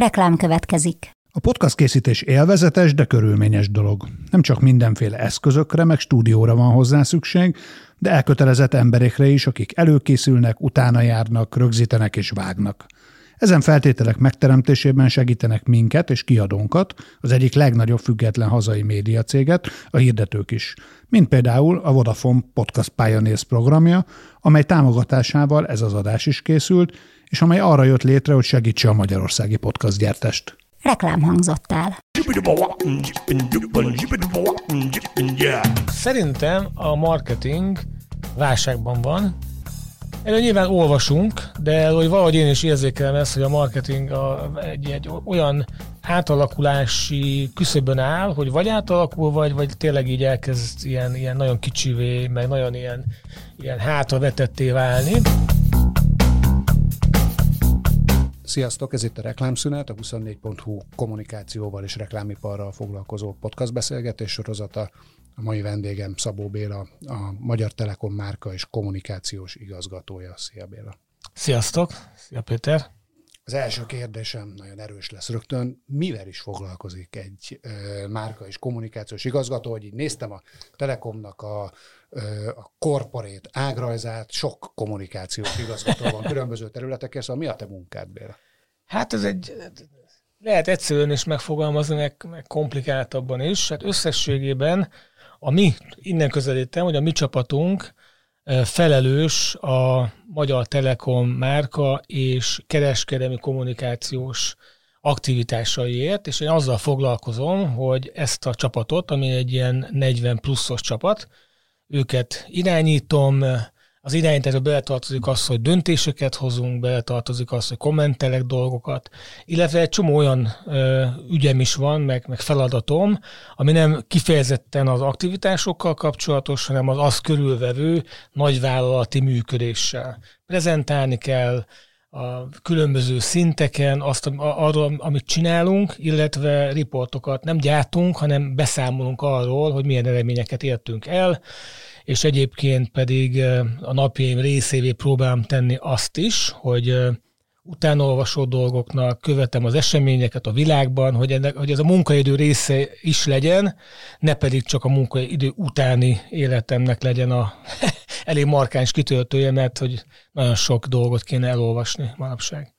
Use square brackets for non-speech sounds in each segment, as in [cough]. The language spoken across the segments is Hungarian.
Reklám következik. A podcast készítés élvezetes, de körülményes dolog. Nem csak mindenféle eszközökre, meg stúdióra van hozzá szükség, de elkötelezett emberekre is, akik előkészülnek, utána járnak, rögzítenek és vágnak. Ezen feltételek megteremtésében segítenek minket és kiadónkat, az egyik legnagyobb független hazai médiacéget, a hirdetők is, mint például a Vodafone Podcast Pioneers programja, amely támogatásával ez az adás is készült, és amely arra jött létre, hogy segítse a magyarországi podcast gyártást. Reklám hangzott el. Szerintem a marketing válságban van. Erről nyilván olvasunk, de hogy valahogy én is érzékelem ezt, hogy a marketing a, egy, egy olyan átalakulási küszöbön áll, hogy vagy átalakul, vagy, vagy tényleg így elkezd ilyen, ilyen nagyon kicsivé, meg nagyon ilyen, ilyen hátravetetté válni. Sziasztok, ez itt a Reklámszünet, a 24.hu kommunikációval és reklámiparral foglalkozó podcast beszélgetés sorozata. A mai vendégem Szabó Béla, a Magyar Telekom márka és kommunikációs igazgatója. Szia Béla! Sziasztok! Szia Péter! Az első kérdésem nagyon erős lesz rögtön. Mivel is foglalkozik egy ö, márka és kommunikációs igazgató? Hogy így néztem a Telekomnak a, ö, a korporét ágrajzát, sok kommunikációs igazgató van különböző területekért, szóval mi a te munkád, Béla? Hát ez egy, lehet egyszerűen is megfogalmazni, meg, meg komplikáltabban is. Hát összességében a mi, innen közelítem, hogy a mi csapatunk felelős a Magyar Telekom márka és kereskedelmi kommunikációs aktivitásaiért, és én azzal foglalkozom, hogy ezt a csapatot, ami egy ilyen 40 pluszos csapat, őket irányítom, az irányításba beletartozik az, hogy döntéseket hozunk, beletartozik az, hogy kommentelek dolgokat, illetve egy csomó olyan ö, ügyem is van, meg, meg feladatom, ami nem kifejezetten az aktivitásokkal kapcsolatos, hanem az azt körülvevő nagyvállalati működéssel. Prezentálni kell, a különböző szinteken azt, arról, amit csinálunk, illetve riportokat nem gyártunk, hanem beszámolunk arról, hogy milyen eredményeket értünk el, és egyébként pedig a napjaim részévé próbálom tenni azt is, hogy utánolvasó dolgoknak, követem az eseményeket a világban, hogy, ennek, hogy ez a munkaidő része is legyen, ne pedig csak a munkaidő utáni életemnek legyen a [laughs] elég markáns kitöltője, mert hogy nagyon sok dolgot kéne elolvasni manapság.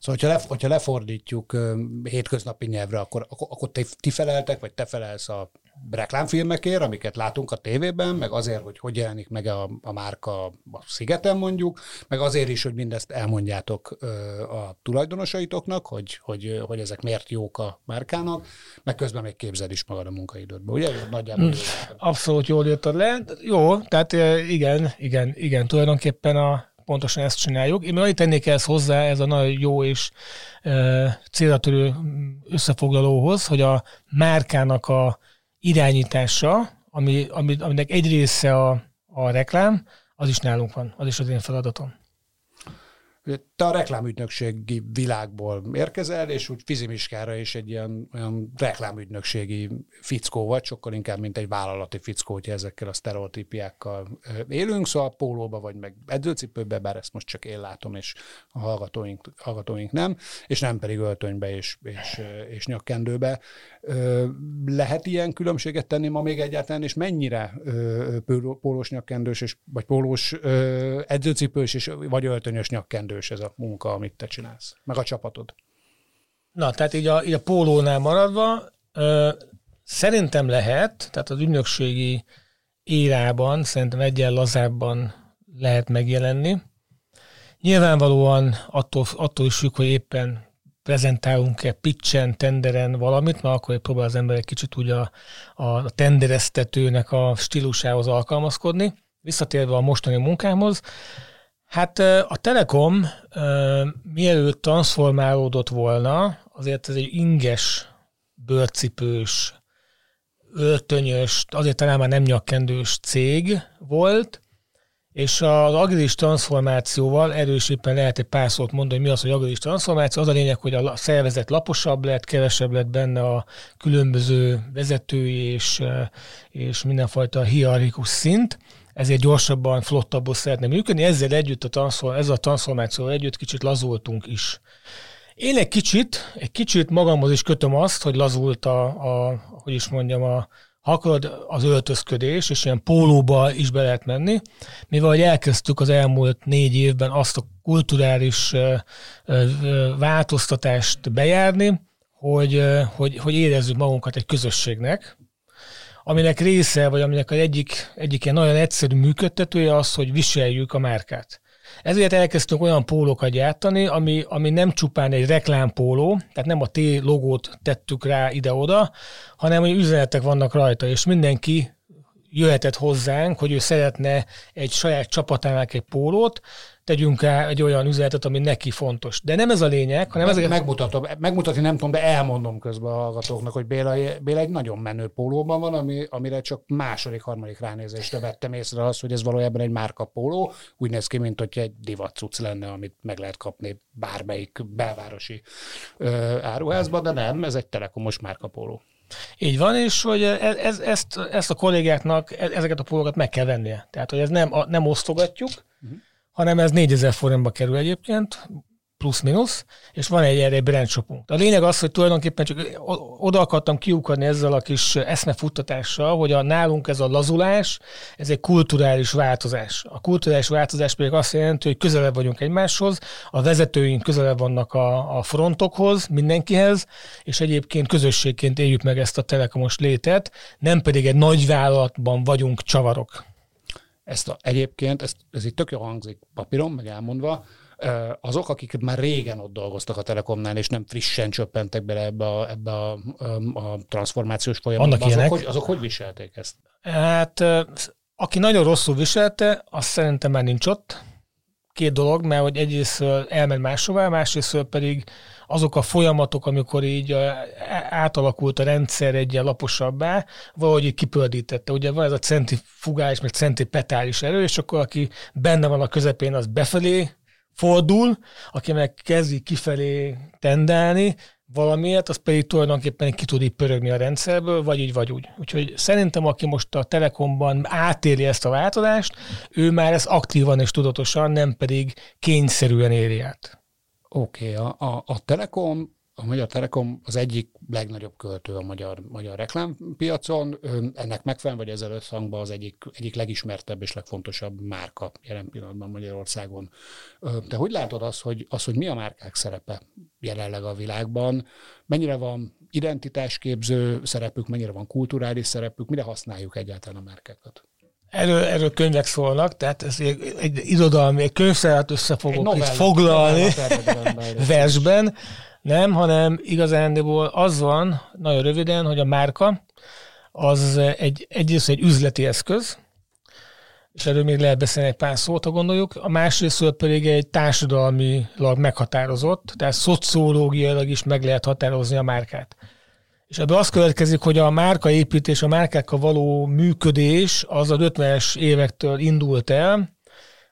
Szóval, hogyha, le, hogyha lefordítjuk hétköznapi nyelvre, akkor, akkor, akkor ti, ti feleltek, vagy te felelsz a reklámfilmekért, amiket látunk a tévében, meg azért, hogy hogy jelenik meg a, a márka a szigeten mondjuk, meg azért is, hogy mindezt elmondjátok a tulajdonosaitoknak, hogy, hogy, hogy ezek miért jók a márkának, meg közben még képzeld is magad a munkaidődbe, ugye? Nagyjából hmm. Abszolút jól írtad le. Jó, tehát igen, igen, igen, tulajdonképpen a, pontosan ezt csináljuk. Én annyit tennék ezt hozzá, ez a nagyon jó és e, célra törő összefoglalóhoz, hogy a márkának a irányítása, ami, ami, aminek egy része a, a reklám, az is nálunk van, az is az én feladatom. Te a reklámügynökségi világból érkezel, és úgy fizimiskára is egy ilyen olyan reklámügynökségi fickó vagy, sokkal inkább, mint egy vállalati fickó, hogyha ezekkel a sztereotípiákkal élünk, szóval pólóba vagy meg edzőcipőbe, bár ezt most csak én látom, és a hallgatóink, hallgatóink nem, és nem pedig öltönybe és, és, és nyakkendőbe. Lehet ilyen különbséget tenni ma még egyáltalán, és mennyire pólós nyakkendős, és, vagy pólós edzőcipős, és, vagy öltönyös nyakkendős ez a munka, amit te csinálsz, meg a csapatod? Na, tehát így a, így a pólónál maradva, ö, szerintem lehet, tehát az ügynökségi érában szerintem egyen lazábban lehet megjelenni. Nyilvánvalóan attól, attól is függ, hogy éppen prezentálunk-e pitchen, tenderen valamit, mert akkor próbál az ember egy kicsit úgy a, a tendereztetőnek a stílusához alkalmazkodni. Visszatérve a mostani munkámhoz, Hát a Telekom mielőtt transformálódott volna, azért ez egy inges, bőrcipős, öltönyös, azért talán már nem nyakkendős cég volt, és az agilis transformációval erőséppen lehet egy pár szót mondani, hogy mi az, hogy agilis transformáció. Az a lényeg, hogy a szervezet laposabb lett, kevesebb lett benne a különböző vezetői és, és mindenfajta hierarchikus szint, ezért gyorsabban, flottabban szeretne működni. Ezzel együtt a, transform, ezzel a transformációval együtt kicsit lazultunk is. Én egy kicsit, egy kicsit magamhoz is kötöm azt, hogy lazult a, a hogy is mondjam, a, akarod, az öltözködés, és ilyen pólóba is be lehet menni, mivel hogy elkezdtük az elmúlt négy évben azt a kulturális változtatást bejárni, hogy, hogy, hogy érezzük magunkat egy közösségnek, aminek része, vagy aminek az egyik, egyik ilyen nagyon egyszerű működtetője az, hogy viseljük a márkát. Ezért elkezdtünk olyan pólókat gyártani, ami, ami nem csupán egy reklámpóló, tehát nem a T logót tettük rá ide-oda, hanem hogy üzenetek vannak rajta, és mindenki jöhetett hozzánk, hogy ő szeretne egy saját csapatának egy pólót, tegyünk rá egy olyan üzenetet, ami neki fontos. De nem ez a lényeg, hanem ez Megmutatom, megmutatni nem tudom, de elmondom közben a hallgatóknak, hogy Béla, Béla egy nagyon menő pólóban van, ami, amire csak második, harmadik ránézésre vettem észre az, hogy ez valójában egy márka póló. Úgy néz ki, mint hogy egy divatcuc lenne, amit meg lehet kapni bármelyik belvárosi ö, áruházban, de nem, ez egy telekomos márka póló. Így van, és hogy ez, ez, ezt, ezt a kollégáknak, e, ezeket a pólókat meg kell vennie. Tehát, hogy ez nem, nem osztogatjuk, uh-huh hanem ez 4000 forintba kerül egyébként, plusz-minusz, és van egy erre egy brand shopunk. A lényeg az, hogy tulajdonképpen csak oda akartam kiukadni ezzel a kis eszmefuttatással, hogy a nálunk ez a lazulás, ez egy kulturális változás. A kulturális változás pedig azt jelenti, hogy közelebb vagyunk egymáshoz, a vezetőink közelebb vannak a, a frontokhoz, mindenkihez, és egyébként közösségként éljük meg ezt a telekomos létet, nem pedig egy nagy vállalatban vagyunk csavarok. Ezt a, egyébként, ezt, ez itt tök jó hangzik papíron, meg elmondva, azok, akik már régen ott dolgoztak a Telekomnál, és nem frissen csöppentek bele ebbe a, ebbe a, a transformációs folyamatba, azok, hogy, azok hogy viselték ezt? Hát, aki nagyon rosszul viselte, azt szerintem már nincs ott. Két dolog, mert hogy egyrészt elment máshová, másrészt pedig azok a folyamatok, amikor így átalakult a rendszer egy ilyen laposabbá, valahogy így kipöldítette. Ugye van ez a centrifugális, meg centripetális erő, és akkor aki benne van a közepén, az befelé fordul, aki meg kezdi kifelé tendálni, valamiért, az pedig tulajdonképpen ki tud így pörögni a rendszerből, vagy így, vagy úgy. Úgyhogy szerintem, aki most a Telekomban átéli ezt a változást, ő már ezt aktívan és tudatosan, nem pedig kényszerűen éri át. Oké, okay, a, a, a Telekom, a Magyar Telekom az egyik legnagyobb költő a magyar, magyar reklámpiacon. Ennek megfelelően, vagy ezzel összhangban az egyik, egyik legismertebb és legfontosabb márka jelen pillanatban Magyarországon. Te hogy látod azt, hogy, az, hogy mi a márkák szerepe jelenleg a világban? Mennyire van identitásképző szerepük, mennyire van kulturális szerepük, mire használjuk egyáltalán a márkákat? Erről, erről könyvek szólnak, tehát ez egy, egy irodalmi, egy könyvszerát össze fogok itt foglalni [laughs] versben, nem, hanem igazándiból az van, nagyon röviden, hogy a márka az egy, egyrészt egy üzleti eszköz, és erről még lehet beszélni egy pár szót, ha gondoljuk, a másrészt pedig egy társadalmilag meghatározott, tehát szociológiailag is meg lehet határozni a márkát. És ebből az következik, hogy a márkaépítés, a márkákkal való működés az a 50-es évektől indult el,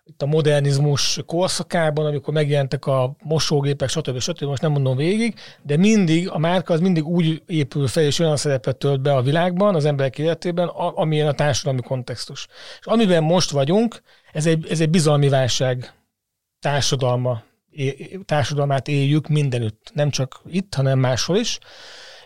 itt a modernizmus korszakában, amikor megjelentek a mosógépek, stb. stb. Most nem mondom végig, de mindig a márka az mindig úgy épül fel, és olyan szerepet tölt be a világban, az emberek életében, amilyen a társadalmi kontextus. És amiben most vagyunk, ez egy, ez egy bizalmi válság társadalma, társadalmát éljük mindenütt, nem csak itt, hanem máshol is.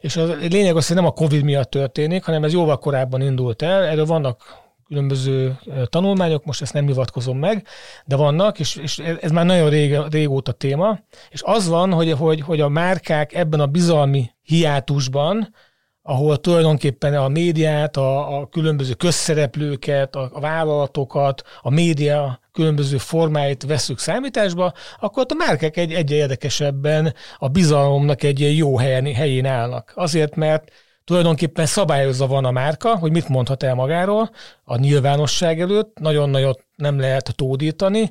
És a lényeg az, hogy nem a Covid miatt történik, hanem ez jóval korábban indult el. Erről vannak különböző tanulmányok, most ezt nem hivatkozom meg, de vannak, és, és ez már nagyon rég, régóta téma. És az van, hogy, hogy, hogy a márkák ebben a bizalmi hiátusban, ahol tulajdonképpen a médiát, a, a különböző közszereplőket, a, a vállalatokat, a média különböző formáit veszük számításba, akkor a márkák egy egyre érdekesebben a bizalomnak egy ilyen jó helyen, helyén állnak. Azért, mert tulajdonképpen szabályozva van a márka, hogy mit mondhat el magáról a nyilvánosság előtt, nagyon nagyot nem lehet tódítani,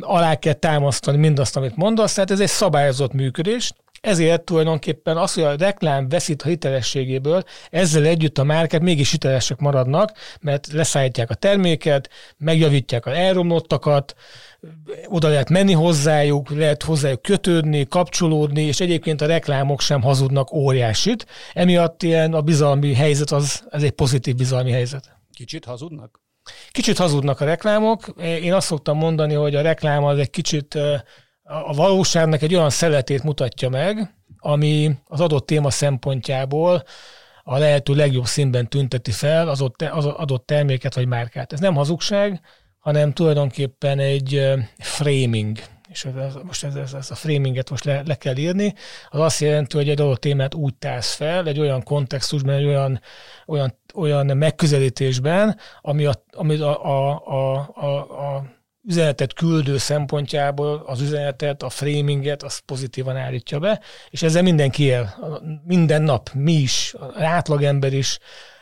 alá kell támasztani mindazt, amit mondasz, tehát ez egy szabályozott működés, ezért tulajdonképpen az, hogy a reklám veszít a hitelességéből, ezzel együtt a márkák mégis hitelesek maradnak, mert leszállítják a terméket, megjavítják az elromlottakat, oda lehet menni hozzájuk, lehet hozzájuk kötődni, kapcsolódni, és egyébként a reklámok sem hazudnak óriásit. Emiatt ilyen a bizalmi helyzet az, az egy pozitív bizalmi helyzet. Kicsit hazudnak? Kicsit hazudnak a reklámok. Én azt szoktam mondani, hogy a reklám az egy kicsit a valóságnak egy olyan szeletét mutatja meg, ami az adott téma szempontjából a lehető legjobb színben tünteti fel az adott terméket vagy márkát. Ez nem hazugság, hanem tulajdonképpen egy framing, és ez, most ez, ez, ez a framinget most le, le kell írni, az azt jelenti, hogy egy adott témát úgy társz fel, egy olyan kontextusban, egy olyan, olyan, olyan megközelítésben, ami a, ami a, a, a, a, a üzenetet küldő szempontjából az üzenetet, a framinget, azt pozitívan állítja be, és ezzel mindenki él. Minden nap, mi is, az átlagember is.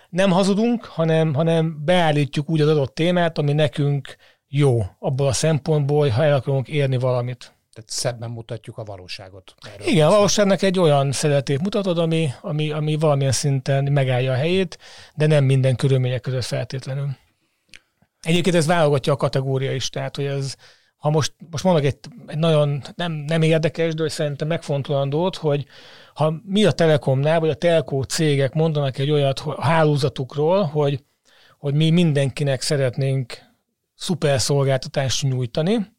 Nem hazudunk, hanem, hanem beállítjuk úgy az adott témát, ami nekünk jó abból a szempontból, ha el akarunk érni valamit. Tehát szebben mutatjuk a valóságot. Erről Igen, a valóságnak egy olyan szeretét mutatod, ami, ami, ami valamilyen szinten megállja a helyét, de nem minden körülmények között feltétlenül. Egyébként ez válogatja a kategória is, tehát hogy ez, ha most, most mondok egy, egy nagyon nem, nem érdekes, de szerintem megfontolandót, hogy ha mi a Telekomnál, vagy a telkó cégek mondanak egy olyat a hálózatukról, hogy, hogy mi mindenkinek szeretnénk szuper szolgáltatást nyújtani,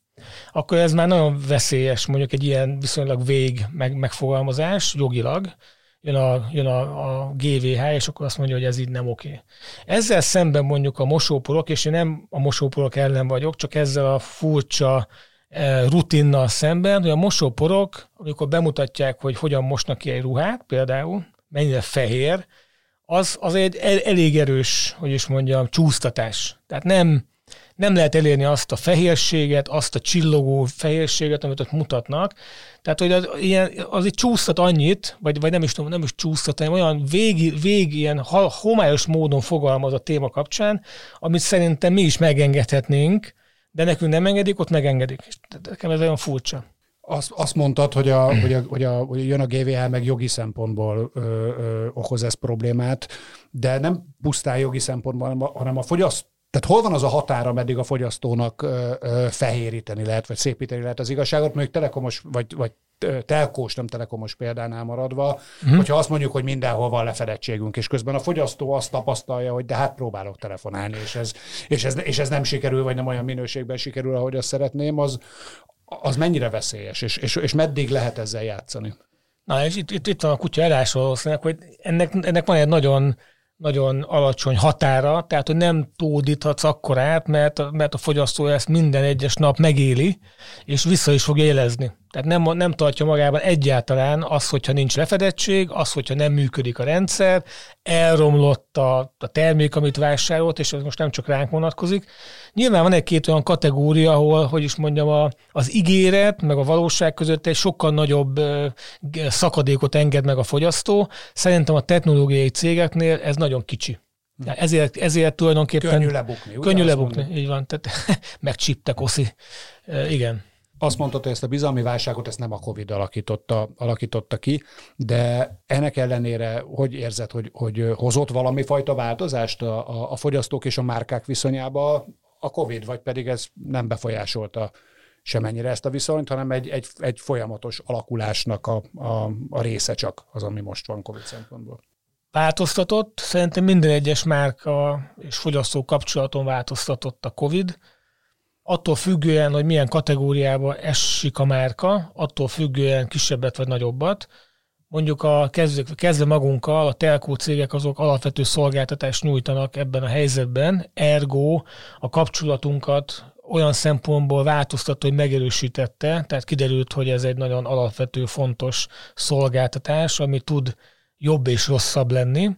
akkor ez már nagyon veszélyes, mondjuk egy ilyen viszonylag vég meg, megfogalmazás jogilag, jön a, jön a, a GVH, és akkor azt mondja, hogy ez így nem oké. Ezzel szemben mondjuk a mosóporok, és én nem a mosóporok ellen vagyok, csak ezzel a furcsa e, rutinnal szemben, hogy a mosóporok, amikor bemutatják, hogy hogyan mosnak ki egy ruhát, például, mennyire fehér, az, az egy elég erős, hogy is mondjam, csúsztatás. Tehát nem, nem lehet elérni azt a fehérséget, azt a csillogó fehérséget, amit ott mutatnak. Tehát, hogy az, ilyen, az egy csúsztat annyit, vagy, vagy nem is tudom, nem is csúsztat, hanem olyan vég, vég ilyen homályos módon fogalmaz a téma kapcsán, amit szerintem mi is megengedhetnénk, de nekünk nem engedik, ott megengedik. És nekem ez olyan furcsa. Azt, azt mondtad, hogy, a, hogy, a, hogy, a, hogy jön a GVH, meg jogi szempontból ö, ö, okoz ez problémát, de nem pusztán jogi szempontból, hanem a, hanem a fogyaszt, tehát hol van az a határa, meddig a fogyasztónak ö, ö, fehéríteni lehet, vagy szépíteni lehet az igazságot, mondjuk telekomos, vagy, vagy telkós, nem telekomos példánál maradva, uh-huh. hogyha azt mondjuk, hogy mindenhol van lefedettségünk, és közben a fogyasztó azt tapasztalja, hogy de hát próbálok telefonálni, és ez, és ez, és ez nem sikerül, vagy nem olyan minőségben sikerül, ahogy azt szeretném, az, az mennyire veszélyes, és, és, és meddig lehet ezzel játszani? Na, és itt, itt, itt van a kutya elásról, hogy ennek, ennek van egy nagyon nagyon alacsony határa, tehát hogy nem tódíthatsz akkorát, mert, mert a fogyasztó ezt minden egyes nap megéli, és vissza is fog élezni. Tehát nem, nem tartja magában egyáltalán az, hogyha nincs lefedettség, az, hogyha nem működik a rendszer, elromlott a, a termék, amit vásárolt, és ez most nem csak ránk vonatkozik. Nyilván van egy-két olyan kategória, ahol, hogy is mondjam, a, az ígéret, meg a valóság között egy sokkal nagyobb szakadékot enged meg a fogyasztó. Szerintem a technológiai cégeknél ez nagyon kicsi. Ezért, ezért tulajdonképpen... Könnyű lebukni. Könnyű lebukni, így van. Tehát [laughs] megcsíptek, oszi. Igen. Azt mondtad, hogy ezt a bizalmi válságot ezt nem a Covid alakította, alakította ki, de ennek ellenére hogy érzed, hogy, hogy hozott valami fajta változást a, a, a fogyasztók és a márkák viszonyába? A Covid, vagy pedig ez nem befolyásolta semennyire ezt a viszonyt, hanem egy, egy, egy folyamatos alakulásnak a, a, a része csak az, ami most van Covid szempontból. Változtatott, szerintem minden egyes márka és fogyasztó kapcsolaton változtatott a Covid, attól függően, hogy milyen kategóriába esik a márka, attól függően kisebbet vagy nagyobbat. Mondjuk a kezdve, kezdve magunkkal, a telkó cégek azok alapvető szolgáltatást nyújtanak ebben a helyzetben, ergo a kapcsolatunkat olyan szempontból változtató, hogy megerősítette, tehát kiderült, hogy ez egy nagyon alapvető, fontos szolgáltatás, ami tud jobb és rosszabb lenni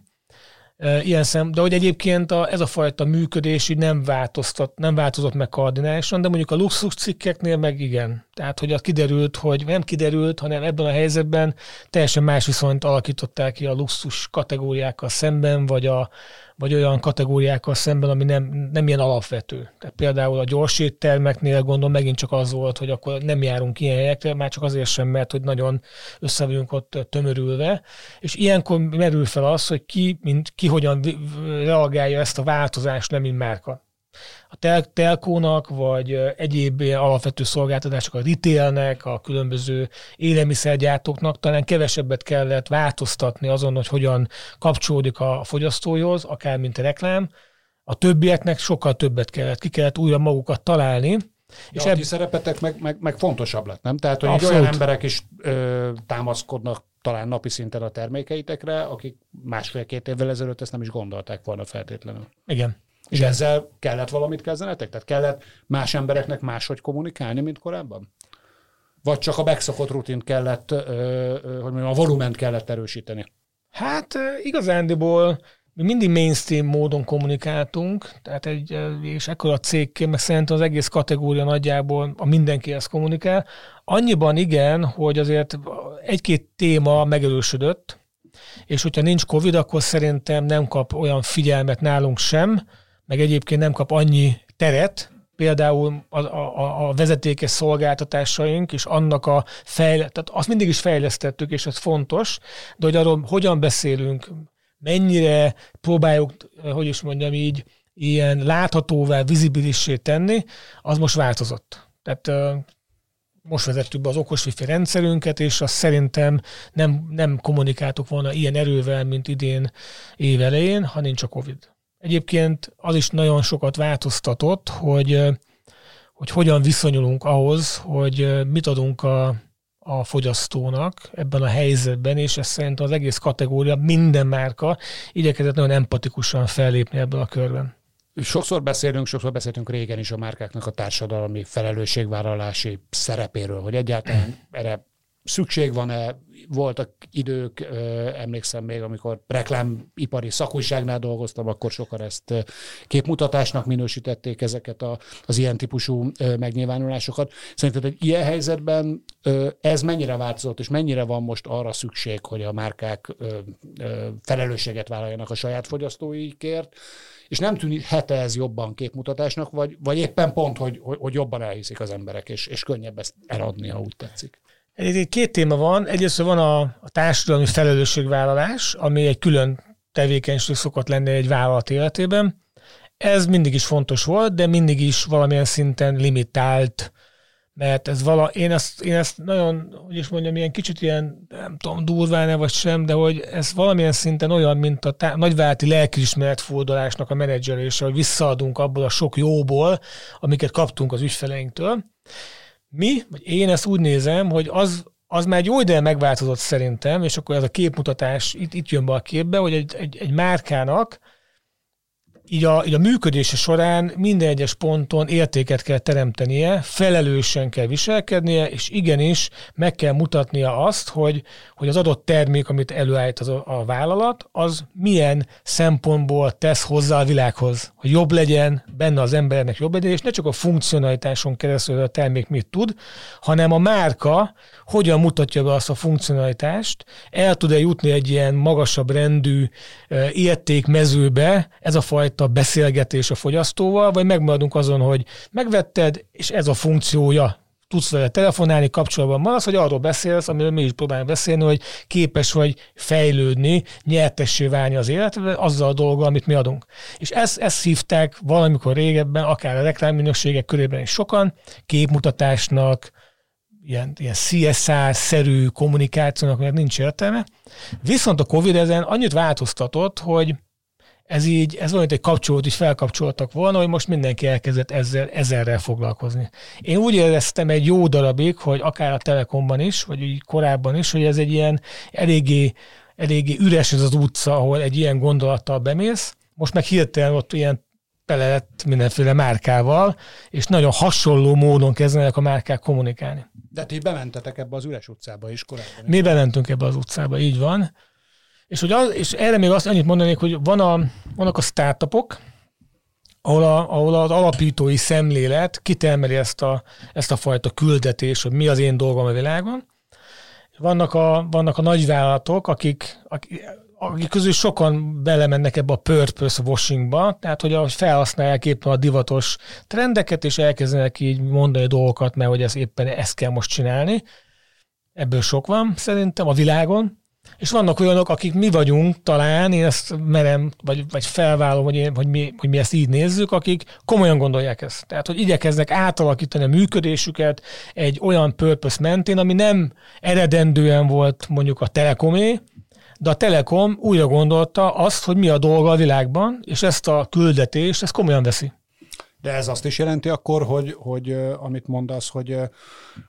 ilyen szem, de hogy egyébként a, ez a fajta működés így nem, változtat, nem változott meg kardinálisan, de mondjuk a luxus cikkeknél meg igen. Tehát, hogy az kiderült, hogy nem kiderült, hanem ebben a helyzetben teljesen más viszonyt alakították ki a luxus kategóriákkal szemben, vagy a, vagy olyan kategóriákkal szemben, ami nem, nem ilyen alapvető. Tehát például a gyors éttermeknél gondolom megint csak az volt, hogy akkor nem járunk ilyen helyekre, már csak azért sem, mert hogy nagyon össze vagyunk ott tömörülve. És ilyenkor merül fel az, hogy ki, mint, ki hogyan reagálja ezt a változást, nem mint márka a tel- telkónak, vagy egyéb alapvető szolgáltatások, a retailnek, a különböző élelmiszergyártóknak talán kevesebbet kellett változtatni azon, hogy hogyan kapcsolódik a fogyasztóhoz, akár mint a reklám. A többieknek sokkal többet kellett, ki kellett újra magukat találni, De és a ebb... szerepetek meg, meg, meg fontosabb lett, nem? Tehát, hogy Abszolút. olyan emberek is ö, támaszkodnak talán napi szinten a termékeitekre, akik másfél-két évvel ezelőtt ezt nem is gondolták volna feltétlenül. Igen. És ezzel kellett valamit kezdenetek? Tehát kellett más embereknek máshogy kommunikálni, mint korábban? Vagy csak a megszokott rutint kellett, hogy mondjam, a volument kellett erősíteni? Hát igazándiból mi mindig mainstream módon kommunikáltunk, tehát egy, és ekkor a cégként, meg szerintem az egész kategória nagyjából a mindenki ezt kommunikál. Annyiban igen, hogy azért egy-két téma megerősödött, és hogyha nincs Covid, akkor szerintem nem kap olyan figyelmet nálunk sem, meg egyébként nem kap annyi teret, például a, a, a vezetékes szolgáltatásaink, és annak a fejle, tehát azt mindig is fejlesztettük, és ez fontos, de hogy arról hogyan beszélünk, mennyire próbáljuk, hogy is mondjam így, ilyen láthatóvá, vizibilissé tenni, az most változott. Tehát most vezettük be az okos wifi rendszerünket, és azt szerintem nem, nem kommunikáltuk volna ilyen erővel, mint idén évelején, ha nincs a Covid. Egyébként az is nagyon sokat változtatott, hogy, hogy hogyan viszonyulunk ahhoz, hogy mit adunk a, a fogyasztónak ebben a helyzetben, és ez szerint az egész kategória, minden márka igyekezett nagyon empatikusan fellépni ebben a körben. Sokszor beszélünk, sokszor beszéltünk régen is a márkáknak a társadalmi felelősségvállalási szerepéről, hogy egyáltalán erre szükség van-e, voltak idők, emlékszem még, amikor reklámipari szakújságnál dolgoztam, akkor sokan ezt képmutatásnak minősítették ezeket a, az ilyen típusú megnyilvánulásokat. Szerinted egy ilyen helyzetben ez mennyire változott, és mennyire van most arra szükség, hogy a márkák felelősséget vállaljanak a saját fogyasztóikért, és nem tűnhet ez jobban képmutatásnak, vagy, vagy éppen pont, hogy, hogy jobban elhiszik az emberek, és, és könnyebb ezt eladni, ha úgy tetszik. Egy két téma van. Egyrészt van a, a társadalmi felelősségvállalás, ami egy külön tevékenység szokott lenni egy vállalat életében. Ez mindig is fontos volt, de mindig is valamilyen szinten limitált, mert ez vala, én ezt, én ezt nagyon, hogy is mondjam, ilyen kicsit ilyen, nem tudom, durván vagy sem, de hogy ez valamilyen szinten olyan, mint a tá- nagyvállalati lelkiismeret fordulásnak a menedzselése, hogy visszaadunk abból a sok jóból, amiket kaptunk az ügyfeleinktől mi, vagy én ezt úgy nézem, hogy az, az már egy jó ideje megváltozott szerintem, és akkor ez a képmutatás itt, itt jön be a képbe, hogy egy, egy, egy márkának így a, így a működése során minden egyes ponton értéket kell teremtenie, felelősen kell viselkednie, és igenis meg kell mutatnia azt, hogy, hogy az adott termék, amit előállít az a, a vállalat, az milyen szempontból tesz hozzá a világhoz. Hogy jobb legyen, benne az embernek jobb legyen, és ne csak a funkcionalitáson keresztül a termék mit tud, hanem a márka hogyan mutatja be azt a funkcionalitást, el tud-e jutni egy ilyen magasabb rendű értékmezőbe, ez a fajta beszélgetés a fogyasztóval, vagy megmaradunk azon, hogy megvetted, és ez a funkciója, tudsz vele telefonálni, kapcsolatban maradsz, hogy arról beszélsz, amiről mi is próbálunk beszélni, hogy képes vagy fejlődni, nyertessé válni az életbe, azzal a dolga, amit mi adunk. És ezt, ezt hívták valamikor régebben, akár a reklámminőségek körében is sokan, képmutatásnak, ilyen, ilyen CSR-szerű kommunikációnak mert nincs értelme. Viszont a Covid ezen annyit változtatott, hogy ez így, ez olyan, egy kapcsolót is felkapcsoltak volna, hogy most mindenki elkezdett ezzel, ezerrel foglalkozni. Én úgy éreztem egy jó darabig, hogy akár a Telekomban is, vagy úgy korábban is, hogy ez egy ilyen eléggé, eléggé üres ez az utca, ahol egy ilyen gondolattal bemész, most meg hirtelen ott ilyen tele lett mindenféle márkával, és nagyon hasonló módon kezdenek a márkák kommunikálni. De ti bementetek ebbe az üres utcába is korábban. Mi bementünk ebbe az utcába, így van. És, hogy az, és erre még azt annyit mondanék, hogy van a, vannak a startupok, ahol, a, ahol az alapítói szemlélet kitermeli ezt a, ezt a fajta küldetés, hogy mi az én dolgom a világon. Vannak a, vannak a nagyvállalatok, akik, akik akik közül sokan belemennek ebbe a purpose washingba, tehát hogy ahogy felhasználják éppen a divatos trendeket, és elkezdenek így mondani dolgokat, mert hogy ez éppen ezt kell most csinálni. Ebből sok van szerintem a világon. És vannak olyanok, akik mi vagyunk, talán, én ezt merem, vagy, vagy felvállom, hogy, én, hogy, mi, hogy mi ezt így nézzük, akik komolyan gondolják ezt. Tehát, hogy igyekeznek átalakítani a működésüket egy olyan purpose mentén, ami nem eredendően volt mondjuk a telekomé, de a Telekom újra gondolta azt, hogy mi a dolga a világban, és ezt a küldetést, ezt komolyan veszi. De ez azt is jelenti akkor, hogy, hogy amit mondasz, hogy,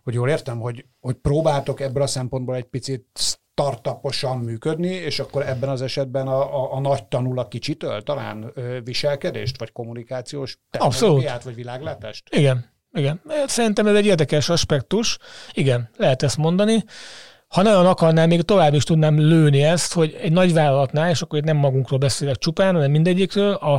hogy jól értem, hogy, hogy próbáltok ebből a szempontból egy picit startuposan működni, és akkor ebben az esetben a, a, a nagy tanul a kicsitől talán ö, viselkedést, vagy kommunikációs technológiát, vagy világlátást? Igen, igen. Szerintem ez egy érdekes aspektus. Igen, lehet ezt mondani. Ha nagyon akarnám, még tovább is tudnám lőni ezt, hogy egy nagy vállalatnál, és akkor itt nem magunkról beszélek csupán, hanem mindegyikről, a,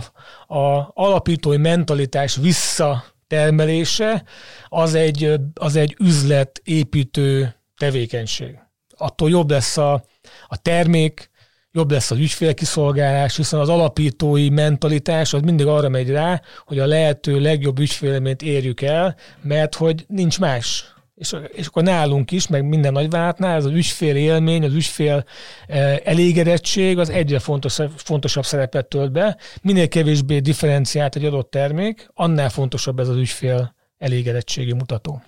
a alapítói mentalitás visszatermelése az egy, az egy üzletépítő tevékenység. Attól jobb lesz a, a termék, jobb lesz az ügyfélkiszolgálás, hiszen az alapítói mentalitás az mindig arra megy rá, hogy a lehető legjobb ügyfélményt érjük el, mert hogy nincs más és, és akkor nálunk is, meg minden nagyvállalatnál ez az ügyfél élmény, az ügyfél e, elégedettség az egyre fontosabb, fontosabb szerepet tölt be. Minél kevésbé differenciált egy adott termék, annál fontosabb ez az ügyfél elégedettségi mutató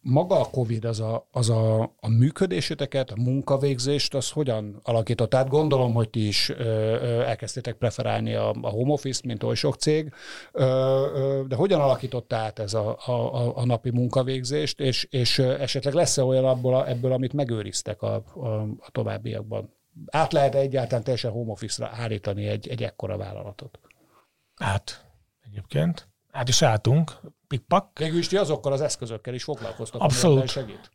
maga a COVID az a, az a, a működéseteket, a munkavégzést, az hogyan alakított? Tehát gondolom, hogy ti is ö, ö, elkezdtétek preferálni a, a home office mint oly sok cég, ö, ö, de hogyan alakított át ez a, a, a napi munkavégzést, és, és esetleg lesz-e olyan abból, a, ebből, amit megőriztek a, a, a továbbiakban? Át lehet egyáltalán teljesen home office-ra állítani egy, egy ekkora vállalatot? Hát, egyébként. Át is álltunk pikpak. Végül is ti azokkal az eszközökkel is foglalkoztak, Abszolút. segít.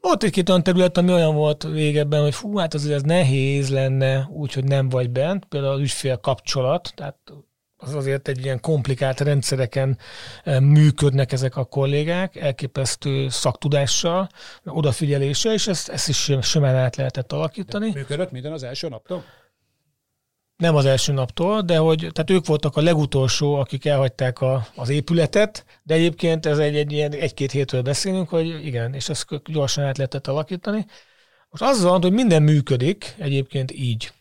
Volt egy-két olyan terület, ami olyan volt régebben, hogy fú, hát azért ez nehéz lenne, úgyhogy nem vagy bent, például az ügyfél kapcsolat, tehát az azért egy ilyen komplikált rendszereken eh, működnek ezek a kollégák, elképesztő szaktudással, odafigyeléssel, és ezt, ezt is simán át lehetett alakítani. De működött minden az első naptól? Nem az első naptól, de hogy tehát ők voltak a legutolsó, akik elhagyták a, az épületet, de egyébként ez egy, egy ilyen egy-két hétről beszélünk, hogy igen, és ezt gyorsan át lehetett alakítani. Most az van, hogy minden működik egyébként így.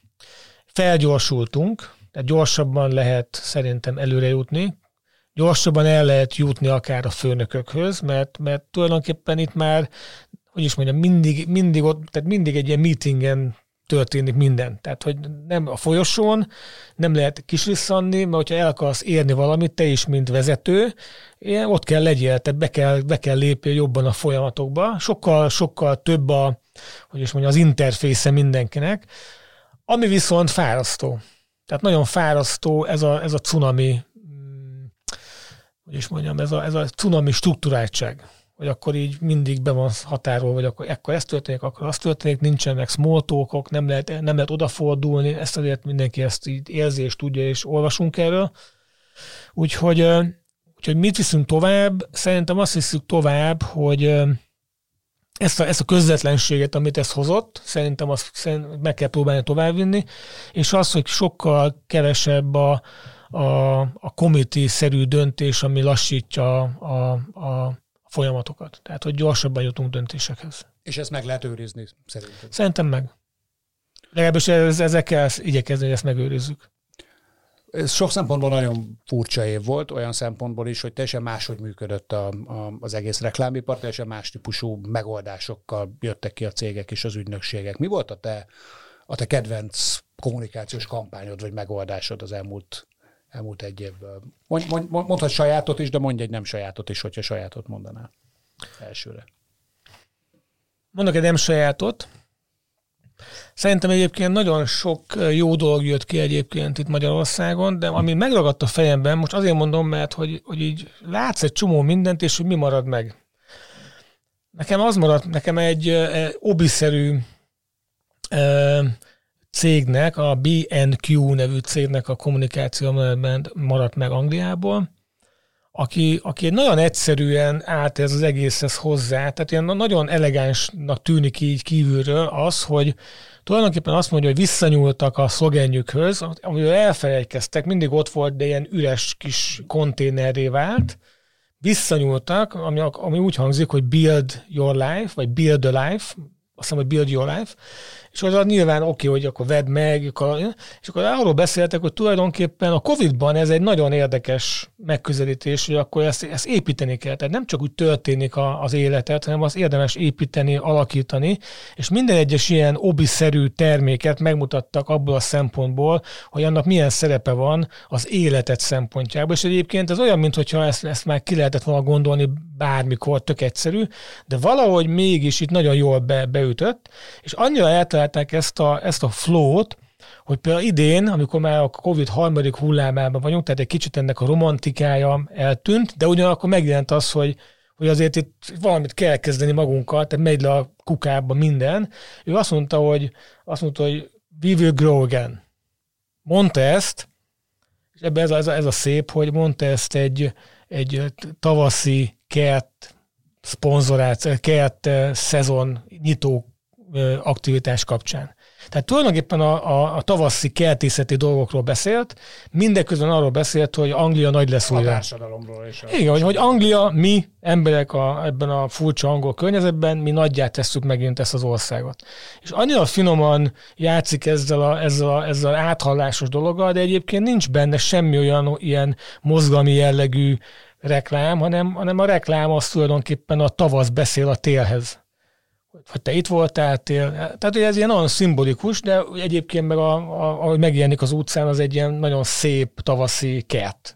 Felgyorsultunk, tehát gyorsabban lehet szerintem előre jutni, gyorsabban el lehet jutni akár a főnökökhöz, mert, mert tulajdonképpen itt már, hogy is mondjam, mindig, mindig, ott, tehát mindig egy ilyen meetingen történik minden. Tehát, hogy nem a folyosón, nem lehet kislisszanni, mert hogyha el akarsz érni valamit, te is, mint vezető, ilyen, ott kell legyél, tehát be kell, be kell lépni jobban a folyamatokba. Sokkal, sokkal több a, hogy is mondjam, az interfésze mindenkinek, ami viszont fárasztó. Tehát nagyon fárasztó ez a, ez a cunami, mm, hogy is mondjam, ez a, ez a cunami struktúráltság hogy akkor így mindig be van határolva, vagy akkor ekkor ez történik, akkor az történik, nincsenek small talkok, nem lehet, nem lehet odafordulni, ezt azért mindenki ezt így érzi és tudja, és olvasunk erről. Úgyhogy, úgyhogy mit viszünk tovább? Szerintem azt viszünk tovább, hogy ezt a, ezt a közvetlenséget, amit ez hozott, szerintem azt meg kell próbálni továbbvinni, és az, hogy sokkal kevesebb a, a, a committee-szerű döntés, ami lassítja a, a, folyamatokat. Tehát, hogy gyorsabban jutunk döntésekhez. És ezt meg lehet őrizni, szerintem? Szerintem meg. Legalábbis ez, ezekkel igyekezni, hogy ezt megőrizzük. Ez sok szempontból nagyon furcsa év volt, olyan szempontból is, hogy teljesen máshogy működött a, a, az egész reklámipar, teljesen más típusú megoldásokkal jöttek ki a cégek és az ügynökségek. Mi volt a te, a te kedvenc kommunikációs kampányod vagy megoldásod az elmúlt elmúlt egy évből. Mond, mond, mondhat sajátot is, de mondj egy nem sajátot is, hogyha sajátot mondanál elsőre. Mondok egy nem sajátot. Szerintem egyébként nagyon sok jó dolog jött ki egyébként itt Magyarországon, de ami megragadt a fejemben, most azért mondom, mert hogy, hogy így látsz egy csomó mindent, és hogy mi marad meg. Nekem az maradt, nekem egy obiszerű cégnek, a BNQ nevű cégnek a kommunikáció maradt meg Angliából, aki, aki nagyon egyszerűen állt ez az egészhez hozzá, tehát ilyen nagyon elegánsnak tűnik így kívülről az, hogy tulajdonképpen azt mondja, hogy visszanyúltak a szlogenjükhöz, amiről elfelejtkeztek, mindig ott volt, de ilyen üres kis konténerré vált, visszanyúltak, ami, ami úgy hangzik, hogy build your life, vagy build a life, azt hiszem, hogy build your life, és az nyilván oké, hogy akkor vedd meg, és akkor arról beszéltek, hogy tulajdonképpen a Covid-ban ez egy nagyon érdekes megközelítés, hogy akkor ezt, ezt építeni kell. Tehát nem csak úgy történik a, az életet, hanem azt érdemes építeni, alakítani, és minden egyes ilyen obiszerű terméket megmutattak abból a szempontból, hogy annak milyen szerepe van az életet szempontjából. És egyébként ez olyan, mintha ezt, ezt már ki lehetett volna gondolni bármikor, tök egyszerű, de valahogy mégis itt nagyon jól be, beütött, és annyira eltalálták ezt a, ezt a flow-t, hogy például idén, amikor már a Covid harmadik hullámában vagyunk, tehát egy kicsit ennek a romantikája eltűnt, de ugyanakkor megjelent az, hogy, hogy azért itt valamit kell kezdeni magunkkal, tehát megy le a kukába minden. Ő azt mondta, hogy, azt mondta, hogy we will grow again. Mondta ezt, és ebben ez a, ez a, ez a szép, hogy mondta ezt egy, egy tavaszi kert szponzorált, kert szezon nyitó aktivitás kapcsán. Tehát tulajdonképpen a, a, a tavaszi kertészeti dolgokról beszélt, mindeközben arról beszélt, hogy Anglia nagy lesz újra. A társadalomról is. Igen, hogy, hogy Anglia, mi emberek a, ebben a furcsa angol környezetben, mi nagyját tesszük megint ezt az országot. És annyira finoman játszik ezzel a, ezzel a, ezzel a áthallásos dologgal, de egyébként nincs benne semmi olyan ilyen mozgalmi jellegű reklám, hanem, hanem a reklám az tulajdonképpen a tavasz beszél a télhez. Hogy te itt voltál. Tehát hogy ez ilyen nagyon szimbolikus, de egyébként meg a, a, ahogy megjelenik az utcán, az egy ilyen nagyon szép tavaszi kert.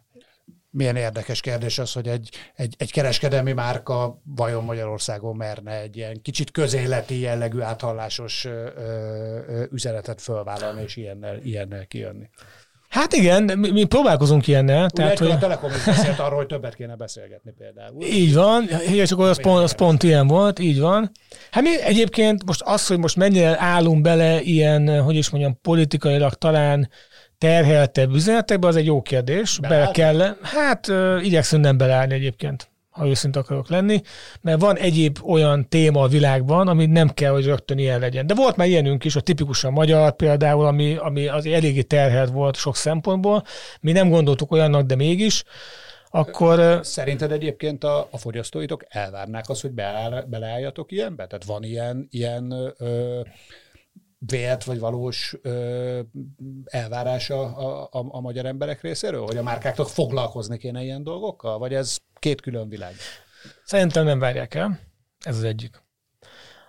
Milyen érdekes kérdés az, hogy egy, egy, egy kereskedelmi márka vajon Magyarországon merne egy ilyen kicsit közéleti jellegű áthallásos ö, ö, üzenetet fölvállalni és ilyennel, ilyennel kijönni. Hát igen, mi, mi próbálkozunk ilyennel. Ugye tehát, hogy... a Telekom is beszélt arról, hogy többet kéne beszélgetni például. Így van, és akkor az pont, az pont ilyen volt, így van. Hát mi egyébként most az, hogy most mennyire állunk bele ilyen, hogy is mondjam, politikailag talán terheltebb üzenetekbe, az egy jó kérdés. Bele kell. Hát igyekszünk nem beleállni egyébként ha őszint akarok lenni, mert van egyéb olyan téma a világban, ami nem kell, hogy rögtön ilyen legyen. De volt már ilyenünk is, a tipikusan magyar például, ami, ami az eléggé terhelt volt sok szempontból. Mi nem gondoltuk olyannak, de mégis. Akkor... Szerinted egyébként a, a fogyasztóitok elvárnák azt, hogy beleálljatok ilyenbe? Tehát van ilyen, ilyen ö, vélt vagy valós ö, elvárása a, a, a magyar emberek részéről, hogy a márkáknak foglalkozni kéne ilyen dolgokkal, vagy ez két külön világ? Szerintem nem várják el, ez az egyik.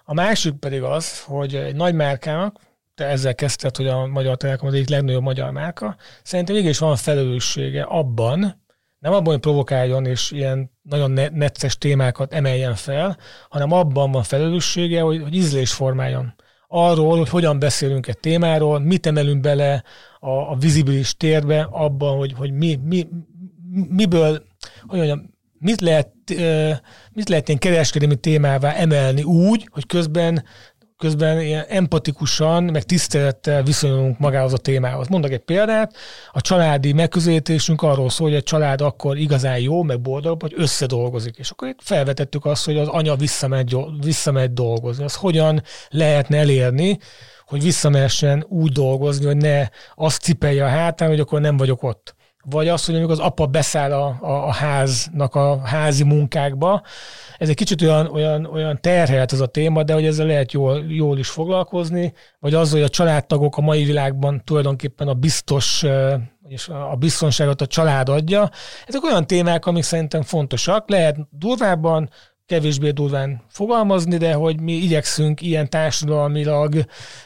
A másik pedig az, hogy egy nagy márkának, te ezzel kezdted, hogy a Magyar Telekom az egyik legnagyobb magyar márka, szerintem mégis van felelőssége abban, nem abban, hogy provokáljon és ilyen nagyon necces témákat emeljen fel, hanem abban van felelőssége, hogy, hogy ízlés formáljon arról, hogy hogyan beszélünk egy témáról, mit emelünk bele a, a vizibilis térbe, abban, hogy, hogy mi, mi, miből, hogy mondjam, mit lehet, mit lehet ilyen kereskedelmi témává emelni úgy, hogy közben közben ilyen empatikusan, meg tisztelettel viszonyulunk magához a témához. Mondok egy példát, a családi megközelítésünk arról szól, hogy a család akkor igazán jó, meg boldog, hogy összedolgozik. És akkor itt felvetettük azt, hogy az anya visszamegy, visszamegy dolgozni. Az hogyan lehetne elérni, hogy visszamehessen úgy dolgozni, hogy ne azt cipelje a hátán, hogy akkor nem vagyok ott vagy az, hogy amikor az apa beszáll a, a, a háznak a házi munkákba. Ez egy kicsit olyan, olyan, olyan terhelt ez a téma, de hogy ezzel lehet jól, jól is foglalkozni, vagy az, hogy a családtagok a mai világban tulajdonképpen a biztos és a biztonságot a család adja. Ezek olyan témák, amik szerintem fontosak. Lehet durvábban, kevésbé durván fogalmazni, de hogy mi igyekszünk ilyen társadalmilag